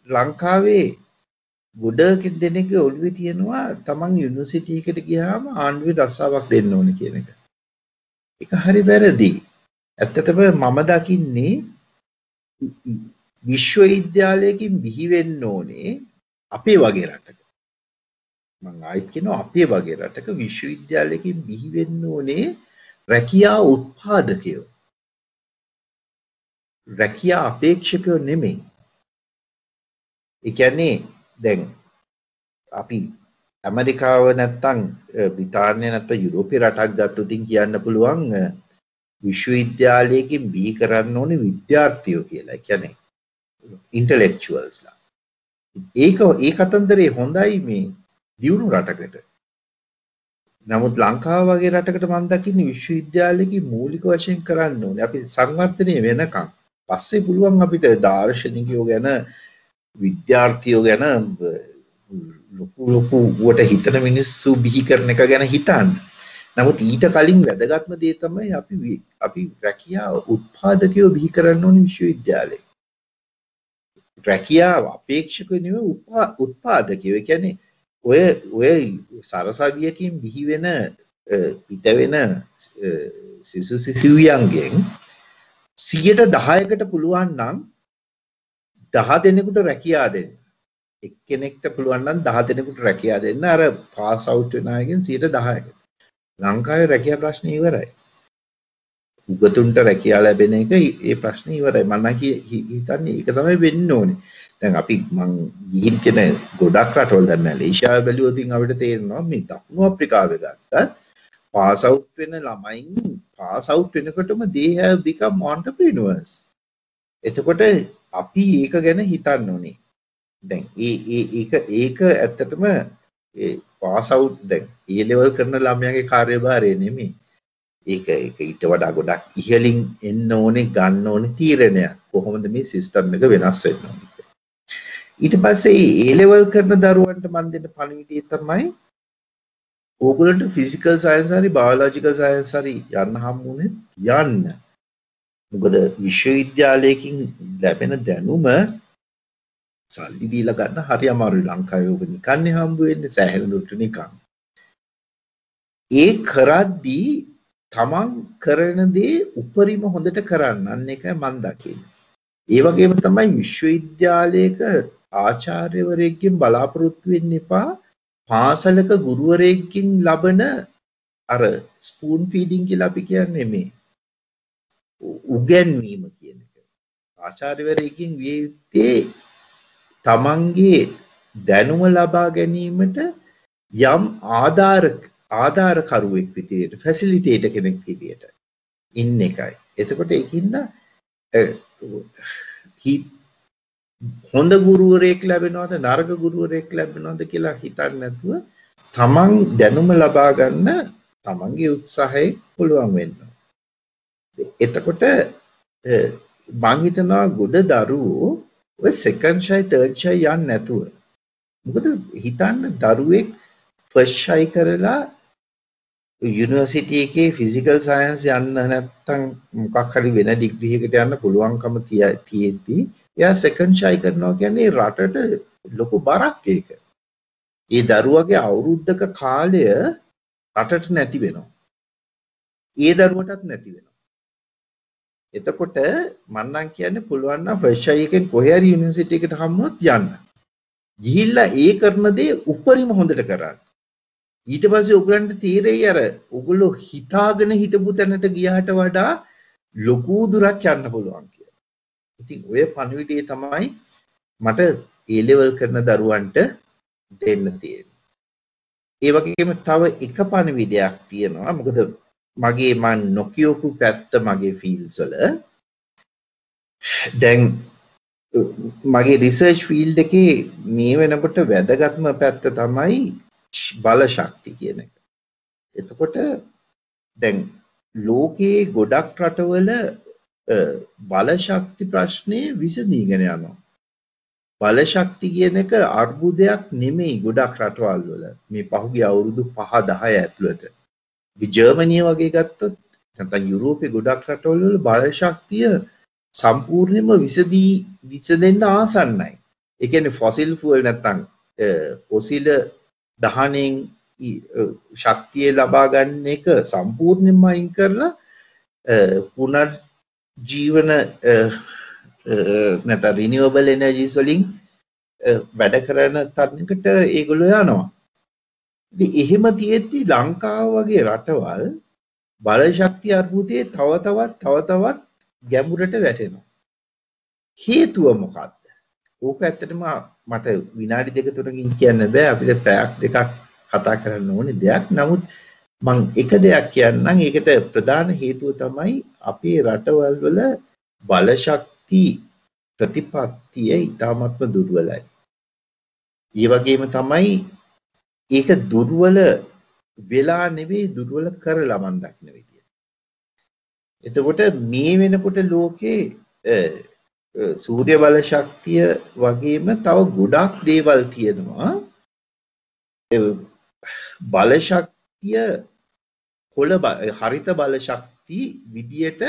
ලංකාවේ ගොඩ දෙනෙක ඔළුවේ තියෙනවා තමන් යුනිවර්සිටි එකට ගියාම ආණ්ඩුවේ රස්සාවක් දෙන්න ඕන කියන එක. ඒක හරි වැරදි. ඇත්තටම මම දකින්නේ විශ්වවිද්‍යාලයකින් බිහි වෙන්න ඕනේ අපේ වගේ රටක. මම ආයිත් කියනවා අපේ වගේ රටක විශ්වවිද්‍යාලයකින් බිහි වෙන්න ඕනේ රැකියා උත්පාදකයෝ. රැකියා අපේක්ෂකයෝ නෙමෙයි. ඒ කියන්නේ දැන් අපි ඇමරිකාව නැත්තං බ්‍රිතාන්‍ය නැත්ත යුරෝපය රටක් ගත්තතින් කියන්න පුළුවන් විශ්වවිද්‍යාලයකින් බී කරන්න ඕනි විද්‍යාර්ථයෝ කියලා. කැනෙ ඉන්ටලෙක්චුවල්ස්ලා ඒක ඒ කතන්දරේ හොඳයි මේ දියුණු රටකට. නමුත් ලංකාව වගේ රටකට මන්දකින්න විශ්වවිද්‍යාලයකි මූලික වශයෙන් කරන්න ඕන. අපි සංවර්ධනය වෙනකම් පස්සේ පුළුවන් අපිට දර්ශනිකයෝ ගැන විද්‍යාර්ථයෝ ගැන ලොකු ලොකුවට හිතන මිනිස්සු බිහි කරන එක ගැන හිතන්න. නමුත් ඊට කලින් වැදගත්ම දේ තමයි අපි අපි රැකියා උත්පාදකයෝ බිහි කරන්න ඕනේ විශ්වවිද්‍යාලේ. රැකියාව අපේක්ෂකයෝ නෙවෙයි උත්පාදකයෝ. ඒ කියන්නේ ඔය ඔය සරසවියකින් බිහි වෙන පිට වෙන සිසු සිසුවියන්ගෙන් 110කට පුළුවන් නම් දහ දෙනෙකුට රැකියා දෙන්න. එක්කෙනෙක්ට පුළුවන් නම් දහ දෙනෙකුට රැකියා දෙන්න. අර පාස් අවුට් වෙන අයගෙන් 110කට ලංකාවේ රැකියා ප්‍රශ්න ඉවරයි. උගතුන්ට රැකියා ලැබෙන එක ඒ ප්‍රශ්නේ ඉවරයි. මම හිතන්නේ ඒක තමයි වෙන්න ඕනේ. දැන් අපි මං ගිහින් තියෙන ගොඩක් රටවල් දැන් මැලේසියාව බැලුවොත් අපිට තේරෙනවා මේ දකුණු අප්‍රිකාවේ ගත්තත් පාස් අවුට් වෙන ළමයින් පාස් අවුට් වෙනකොටම they have become entrepreneurs. එතකොට අපි ඒක ගැන හිතන්න ඕනේ. දැන් ඒ ඒ ඒක ඒක ඇත්තටම පාස් අවුට් දැන් ඒ ලෙවල් කරන ළමයාගේ කාර්යභාරය නෙමෙයි. ඒක ඒක ඊට වඩා ගොඩක් ඉහළින් එන්න ඕනේ ගන්න ඕනේ තීරණයක්. කොහොමද මේ සිස්ටම් එක වෙනස් වෙන්න? ඕනේ ඊට පස්සේ ඒ ලෙවල් කරන දරුවන්ට මම දෙන්න පණිවිඩය තමයි ඕගොල්ලන්ට ෆිසිකල් සයන්ස් හරි බයොලොජිකල් සයන්ස් හරි යන්න හම්බුනේ යන්න. මොකද විශ්වවිද්‍යාලයකින් ලැබෙන දැනුම සල්ලි දීලා ගන්න හරි අමාරුයි ලංකාවේ ඔබ නිකන්නේ හම්බ වෙන්නේ සෑහෙන දුරට නිකන්. ඒ කරද්දී තමන් කරන දේ උපරිම හොඳට කරන්න අන්න එකයි මම දකින්නේ. ඒ වගේම තමයි විශ්වවිද්‍යාලයක ආචාර්යවරයෙක්ගෙන් බලාපොරොත්තු වෙන්න එපා පාසලක ගුරුවරයෙක්ගෙන් ලබන අර ස්පූන් ෆීඩින් කියලා අපි කියන්නේ මේ උගැන්වීම කියන එක. ආචාර්යවරයකින් විය යුත්තේ තමන්ගේ දැනුම ලබා ගැනීමට යම් ආධාරක ආධාරකරුවෙක් විදියට ෆැසිලිටේට කෙනෙක් විදියට ඉන්න එකයි. එතකොට එකින්ද හොඳ ගුරුවරයෙක් ලැබෙනවද නරක ගුරුවරයෙක් ලැබෙනවද කියලා හිතන්න නැතුව තමන් දැනුම ලබා ගන්න තමන්ගේ උත්සාහය පුළුවන් වෙන්න. එතකොට මං හිතනවා ගොඩ දරුවෝ ඔය සෙකන්ඩ් ෂයි තර්ඩ් ෂයි යන්නේ නැතුව මොකද හිතන්න දරුවෙක් ෆස්ට් ෂයි කරලා යුනිවර්සිටි එකේ ෆිසිකල් සයන්ස් යන්න නැත්තම් මොකක් හරි වෙන ඩිග්‍රී එකකට යන්න පුළුවන්කම තියෙද්දි එයා සෙකන්ඩ් ෂයි කරනවා කියන්නේ රටට ලොකු බරක් ඒක. ඒ දරුවගේ අවුරුද්දක කාලය රටට නැති වෙනවා. ඒ දරුවටත් නැති වෙනවා. එතකොට මන්නම් කියන්නේ පුළුවන් නම් ෆස්ට් ෂයි එකෙන් කොහේ හරි යුනිවර්සිටි එකට හම්බුනොත් යන්න. ගිහිල්ලා ඒ කරන දේ උපරිම හොඳට කරන්න. ඊට පස්සේ ඔයගලන්ට තීරෙයි අර ඔයගොල්ලෝ හිතාගෙන හිටපු තැනට ගියාට වඩා ලොකු දුරක් යන්න පුළුවන් කියලා. ඉතින් ඔය පණිවිඩය තමයි මට ඒ ලෙවල් කරන දරුවන්ට දෙන්න තියෙන්නේ. ඒ වගේම තව එක පණිවිඩයක් තියෙනවා. මොකද මගේ මන් නොකියපු පැත්ත මගේ ෆීල්ස් වල දැන් මගේ රිසර්ච් ෆීල්ඩ් එකේ මේ වෙනකොට වැදගත්ම පැත්ත තමයි බල ශක්ති කියන එක. එතකොට දැන් ලෝකයේ ගොඩක් රටවල බලශක්ති ප්‍රශ්නය විසඳීගෙන යනවා. බලශක්ති කියන එක අර්බුදයක් නෙමෙයි ගොඩක් රටවල් වල මේ පහුගිය අවුරුදු 5 10 ඇතුළත. ජර්මනිය වගේ ගත්තොත් නැත්නම් යුරෝපේ ගොඩක් රටවල් වල බලශක්තිය සම්පූර්ණයෙන්ම විසදී විසඳෙන්න ආසන්නයි. ඒ කියන්නේ ෆොසිල් ෆුවල් නැත්නම් පොසිල දහනෙන් ශක්තිය ලබා ගන්න එක සම්පූර්ණයෙන්ම අයින් කරලා පුනර් ජීවන නැත රිනිවබල් එනර්ජීස් වලින් වැඩ කරන තත්නකට ඒගොල්ලෝ යනවා. ඉතින් එහෙම තියෙද්දි ලංකාව වගේ රටවල් බලශක්ති අර්බුදයේ තව තවත් තව තවත් ගැඹුරට වැටෙනවා. හේතුව මොකක්ද? ඕක ඇත්තටම මට විනාඩි දෙක තුනකින් කියන්න බෑ අපිට පැයක් දෙකක් කතා කරන්න ඕනේ දෙයක්. නමුත් මං එක දෙයක් කියන්නම් ඒකට ප්‍රධාන හේතුව තමයි අපේ රටවල් වල බලශක්ති ප්‍රතිපත්තිය ඉතාමත්ම දුර්වලයි. ඒ වගේම තමයි ඒක දුර්වල වෙලා නෙවෙයි දුර්වල කරලා මන් දක්න විදිය. එතකොට මේ වෙනකොට ලෝකේ සූර්ය බල ශක්තිය වගේම තව ගොඩක් දේවල් තියෙනවා බල ශක්තිය කොළ හරිත බල ශක්ති විදියට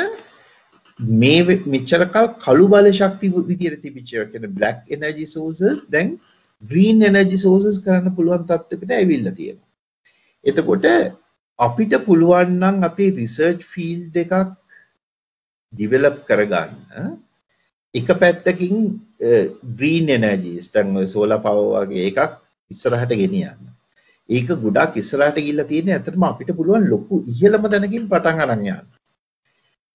මේ මෙච්චරකල් කළු බල ශක්ති විදියට තිබිච්ච කියන බ්ලැක් එනර්ජි සෝසස් දැන් ග්‍රීන් එනර්ජි සෝසස් කරන්න පුළුවන් තත්ත්වයකට ඇවිල්ලා තියෙනවා. එතකොට අපිට පුළුවන් නම් අපේ රිසර්ච් ෆීල්ඩ් එකක් ඩිවෙලොප් කරගන්න එක පැත්තකින් ග්‍රීන් එනර්ජීස් දැන් ඔය සෝලා පවර් වගේ එකක් ඉස්සරහට ගෙනියන්න. ඒක ගොඩක් ඉස්සරහට ගිහිල්ලා තියෙන්නේ ඇත්තටම අපිට පුළුවන් ලොකු ඉහළම තැනකින් පටන් අරන් යන්න.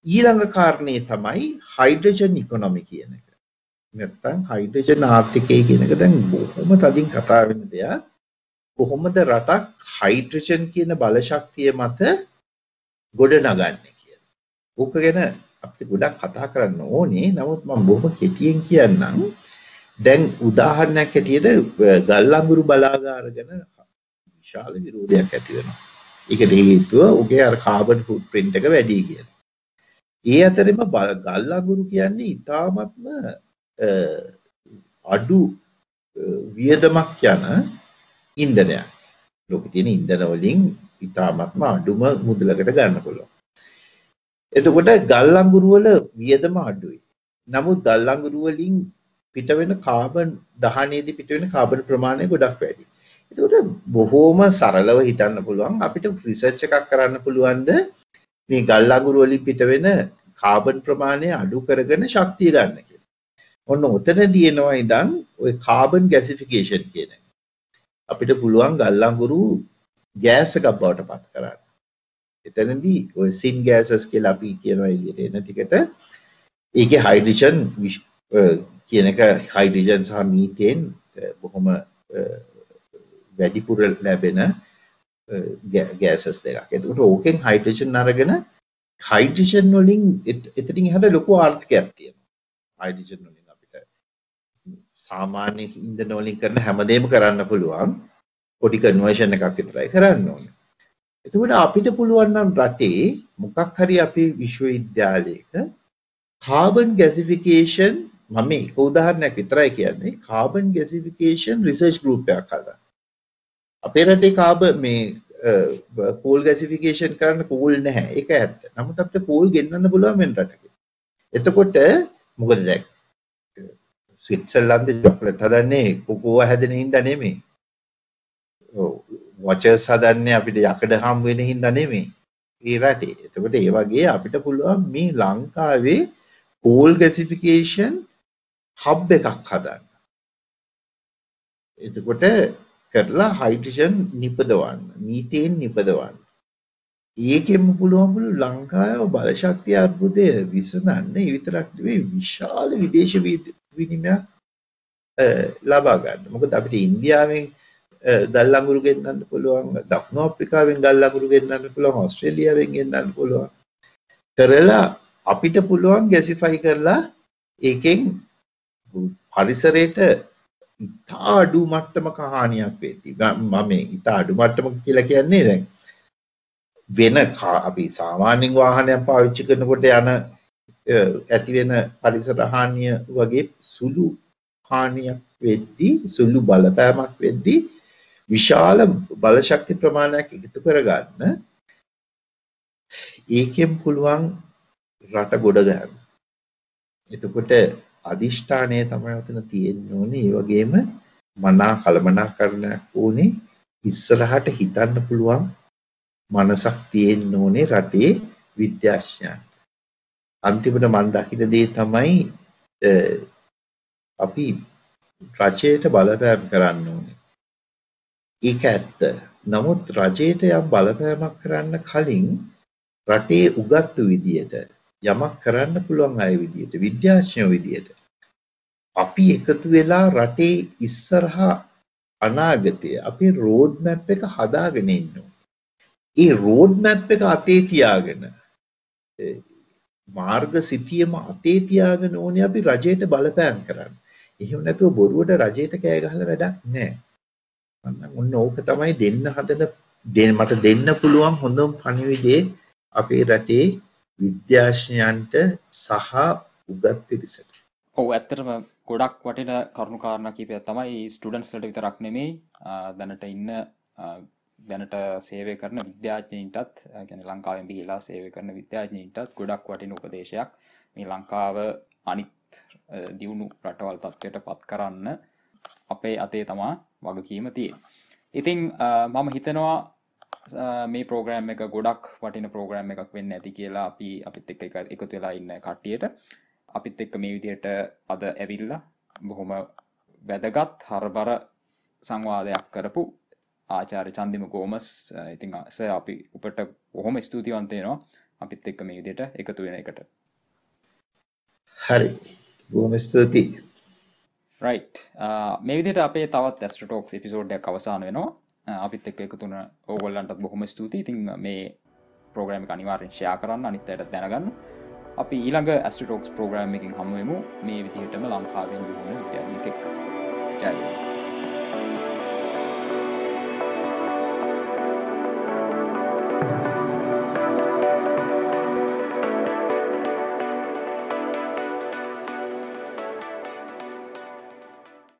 ඊළඟ කාරණේ තමයි හයිඩ්‍රජන් ඉකොනොමි කියන එක. නැත්තම් හයිඩ්‍රජන් ආර්ථිකය කියන එක දැන් බොහොම තදින් කතා වෙන දෙයක්. කොහොමද රටක් හයිඩ්‍රජන් කියන බලශක්තිය මත ගොඩ නගන්නේ කියලා. ඕක ගැන අපිට ගොඩක් කතා කරන්න ඕනේ. නමුත් මම බොහොම කෙටියෙන් කියන්නම්. දැන් උදාහරණයක් හැටියට ගල්ලඟුරු බලාගාර ගැන විශාල විරෝධයක් ඇති වෙනවා. ඒකට හේතුව උගේ අර කාබන් ෆුට් ප්‍රින්ට් එක වැඩි කියලා. ඒ අතරෙම ගල්ලඟුරු කියන්නේ ඊටාත්ම අඩු වියදමක් යන ඉන්ධනයක්. ලෝකේ තියෙන ඉන්ධන වලින් ඊටාත්ම අඩුම මුදලකට ගන්න පුළුවන්. එතකොට ගල් අඟුරු වල වියදම අඩුයි. නමුත් ගල් අඟුරු වලින් පිට වෙන කාබන් දහනයේදී පිට වෙන කාබන් ප්‍රමාණය ගොඩක් වැඩි. එතකොට බොහෝම සරලව හිතන්න පුළුවන් අපිට රිසර්ච් එකක් කරන්න පුළුවන්ද මේ ගල් අඟුරු වලින් පිට වෙන කාබන් ප්‍රමාණය අඩු කරගෙන ශක්තිය ගන්න කියලා. ඔන්න ඔතනදී එනවා ඉඳන් ওই කාබන් ගැසිෆිකේෂන් කියන එක. අපිට පුළුවන් ගල් අඟුරු ගෑස් එකක් බවට පත් කරන්න. එතනදී ඔය සින් ගෑසස් කියලා අපි කියනවා එළියට එන ටිකට ඒකේ හයිඩ්‍රජන් කියන එක හයිඩ්‍රජන් සහ මීතේන් බොහොම වැඩිපුර ලැබෙන ගෑසස් දෙකක්. එතකොට ඕකෙන් හයිඩ්‍රජන් අරගෙන හයිඩ්‍රජන් වලින් එතනින් එහාට ලොකු ආර්ථිකයක් තියෙනවා. හයිඩ්‍රජන් වලින් අපිට සාමාන්‍ය ඉන්ධන වලින් කරන හැමදේම කරන්න පුළුවන්. පොඩි කන්වර්ෂන් එකක් විතරයි කරන්න ඕනේ. එතකොට අපිට පුළුවන් නම් රටේ මොකක් හරි අපි විශ්වවිද්‍යාලයක කාබන් ගැසිෆිකේෂන් මම එක උදාහරණයක් විතරයි කියන්නේ කාබන් ගැසිෆිකේෂන් රිසර්ච් ගෲප් එකක් හදා. අපේ රටේ කාබ මේ කෝල් ගැසිෆිකේෂන් කරන්න කෝල් නැහැ. ඒක ඇත්ත. නමුත් අපිට කෝල් ගෙන්නන්න පුළුවන් වෙන රටක. එතකොට මොකද දැන් ස්විට්සර්ලන්තේ චොක්ලට් හදන්නේ කොකෝව හැදෙන හින්දා නෙමෙයි. වොචර්ස් හදන්නේ අපිට යකඩ හම් වෙන හින්දා නෙමෙයි. ඒ රටේ. එතකොට ඒ වගේ අපිට පුළුවන් මේ ලංකාවේ කෝල් ගැසිෆිකේෂන් හබ් එකක් හදන්න. එතකොට කරලා හයිඩ්‍රජන් නිපදවන්න, මීතේන් නිපදවන්න. ඒකෙම පුළුවන් පුළු ලංකාව බලශක්තිය අර්බුදය විසඳන්න ඒ විතරක් නෙවෙයි විශාල විදේශ විනිමයක් ලබා ගන්න. මොකද අපිට ඉන්දියාවෙන් ගල් අඟුරු ගෙන්නන්න පුළුවන්, දකුණු අප්‍රිකාවෙන් ගල් අඟුරු ගෙන්නන්න පුළුවන්, ඕස්ට්‍රේලියාවෙන් ගෙන්නන්න පුළුවන්. කරලා අපිට පුළුවන් ගැසිෆයි කරලා ඒකෙන් පරිසරයට ඉතා අඩු මට්ටමක හානියක් වෙති මම ඉතා අඩු මට්ටමක කියලා කියන්නේ දැන් වෙන අපි සාමාන්‍යයෙන් වාහනයක් පාවිච්චි කරනකොට යන ඇති වෙන පරිසර හානිය වගේ සුළු හානියක් වෙද්දී සුළු බලපෑමක් වෙද්දී විශාල බලශක්ති ප්‍රමාණයක් එකතු කරගන්න ඒකෙන් පුළුවන් රට ගොඩ ගන්න. එතකොට අධිෂ්ඨානය තමයි ඔතන තියෙන්න ඕනේ. ඒ වගේම මනා කළමනාකරණයක් ඕනේ. ඉස්සරහට හිතන්න පුළුවන් මනසක් තියෙන්න ඕනේ රටේ විද්‍යාඥයන්ට. අන්තිමට මම දකින දේ තමයි අපි රජයට බලපෑම් කරන්න ඕනේ. ඒක ඇත්ත. නමුත් රජයට යම් බලපෑමක් කරන්න කලින් රටේ උගත්තු විදියට යමක් කරන්න පුළුවන් අය විදියට විද්‍යාඥයෝ විදියට අපි එකතු වෙලා රටේ ඉස්සරහා අනාගතය අපේ රෝඩ් මැප් එක හදාගෙන ඉන්න ඒ රෝඩ් මැප් එක අතේ තියාගෙන මාර්ග සිතියම අතේ තියාගෙන ඕනේ අපි රජයට බලපෑම් කරන්න. එහෙම නැතුව බොරුවට රජයට කෑ ගහලා වැඩක් නැහැ. මම ඔන්න ඕක තමයි දෙන්න හදන මට දෙන්න පුළුවන් හොඳම පණිවිඩේ අපේ රටේ විද්‍යාශ්ඥයන්ට සහ උගත් පිරිසට ඔහු ඇත්තරම ගොඩක් වටින කරුණු කාරණ කීපය තමයි ස්ටඩන්ස්ලට විතරක් නෙමේ දැනට ඉන්න දැනට සේවය කරන විද්‍යාඥයින්ටත් ගැන ලංකාවෙන් බිහිලා සේවය කරන විද්‍යාඥයින්ටත් ගොඩක් වටින උපදේශයක් මේ ලංකාව අනිත් දියුණු රටවල් තත්වයට පත් කරන්න අපේ අතේ තමා වගකීම තිය. ඉතිං මම හිතනවා මේ ප්‍රෝග්‍රෑම් එක ගොඩක් වටින ප්‍රෝග්‍රෑම් එකක් වෙන්න ඇති කියලා අපි අපිත් එක් එක එකතු වෙලා ඉන්න කට්ටියට අපිත් එක්ක මේ විදියට අද ඇවිල්ල බොහොම වැදගත් හරබර සංවාදයක් කරපු ආචාරය චන්දිම ගෝමස් ඉතිං ස අපි උපට බොහොම ස්තුතිවන්තයනවා අපිත් එක්ක මේ විදියට එකතු වෙන එකට. හරි. බොහොම ස්තුතියි. රයි් මේ විදිට අපේ තවත් ඇස්ටෝක්ස් එපිසෝඩ්ඩයක් අවසාන වෙනවා. අපිත් එක් එකතුන ඕගොල්ලන්ටත් බොහොම ස්තුති ඉතින් මේ ප්‍රෝග්‍රම අනිවාරෙන් ෂයා කරන්න අනිත්තයට දැනගන්න. අපි ඊළඟ ඇස්ටෝක්ස් ප්‍රෝග්‍රම් එකින් හමුවමු මේ විදිහටම ලංකාවෙන් විහුණ විද්‍යාඥයෙක් ජයවා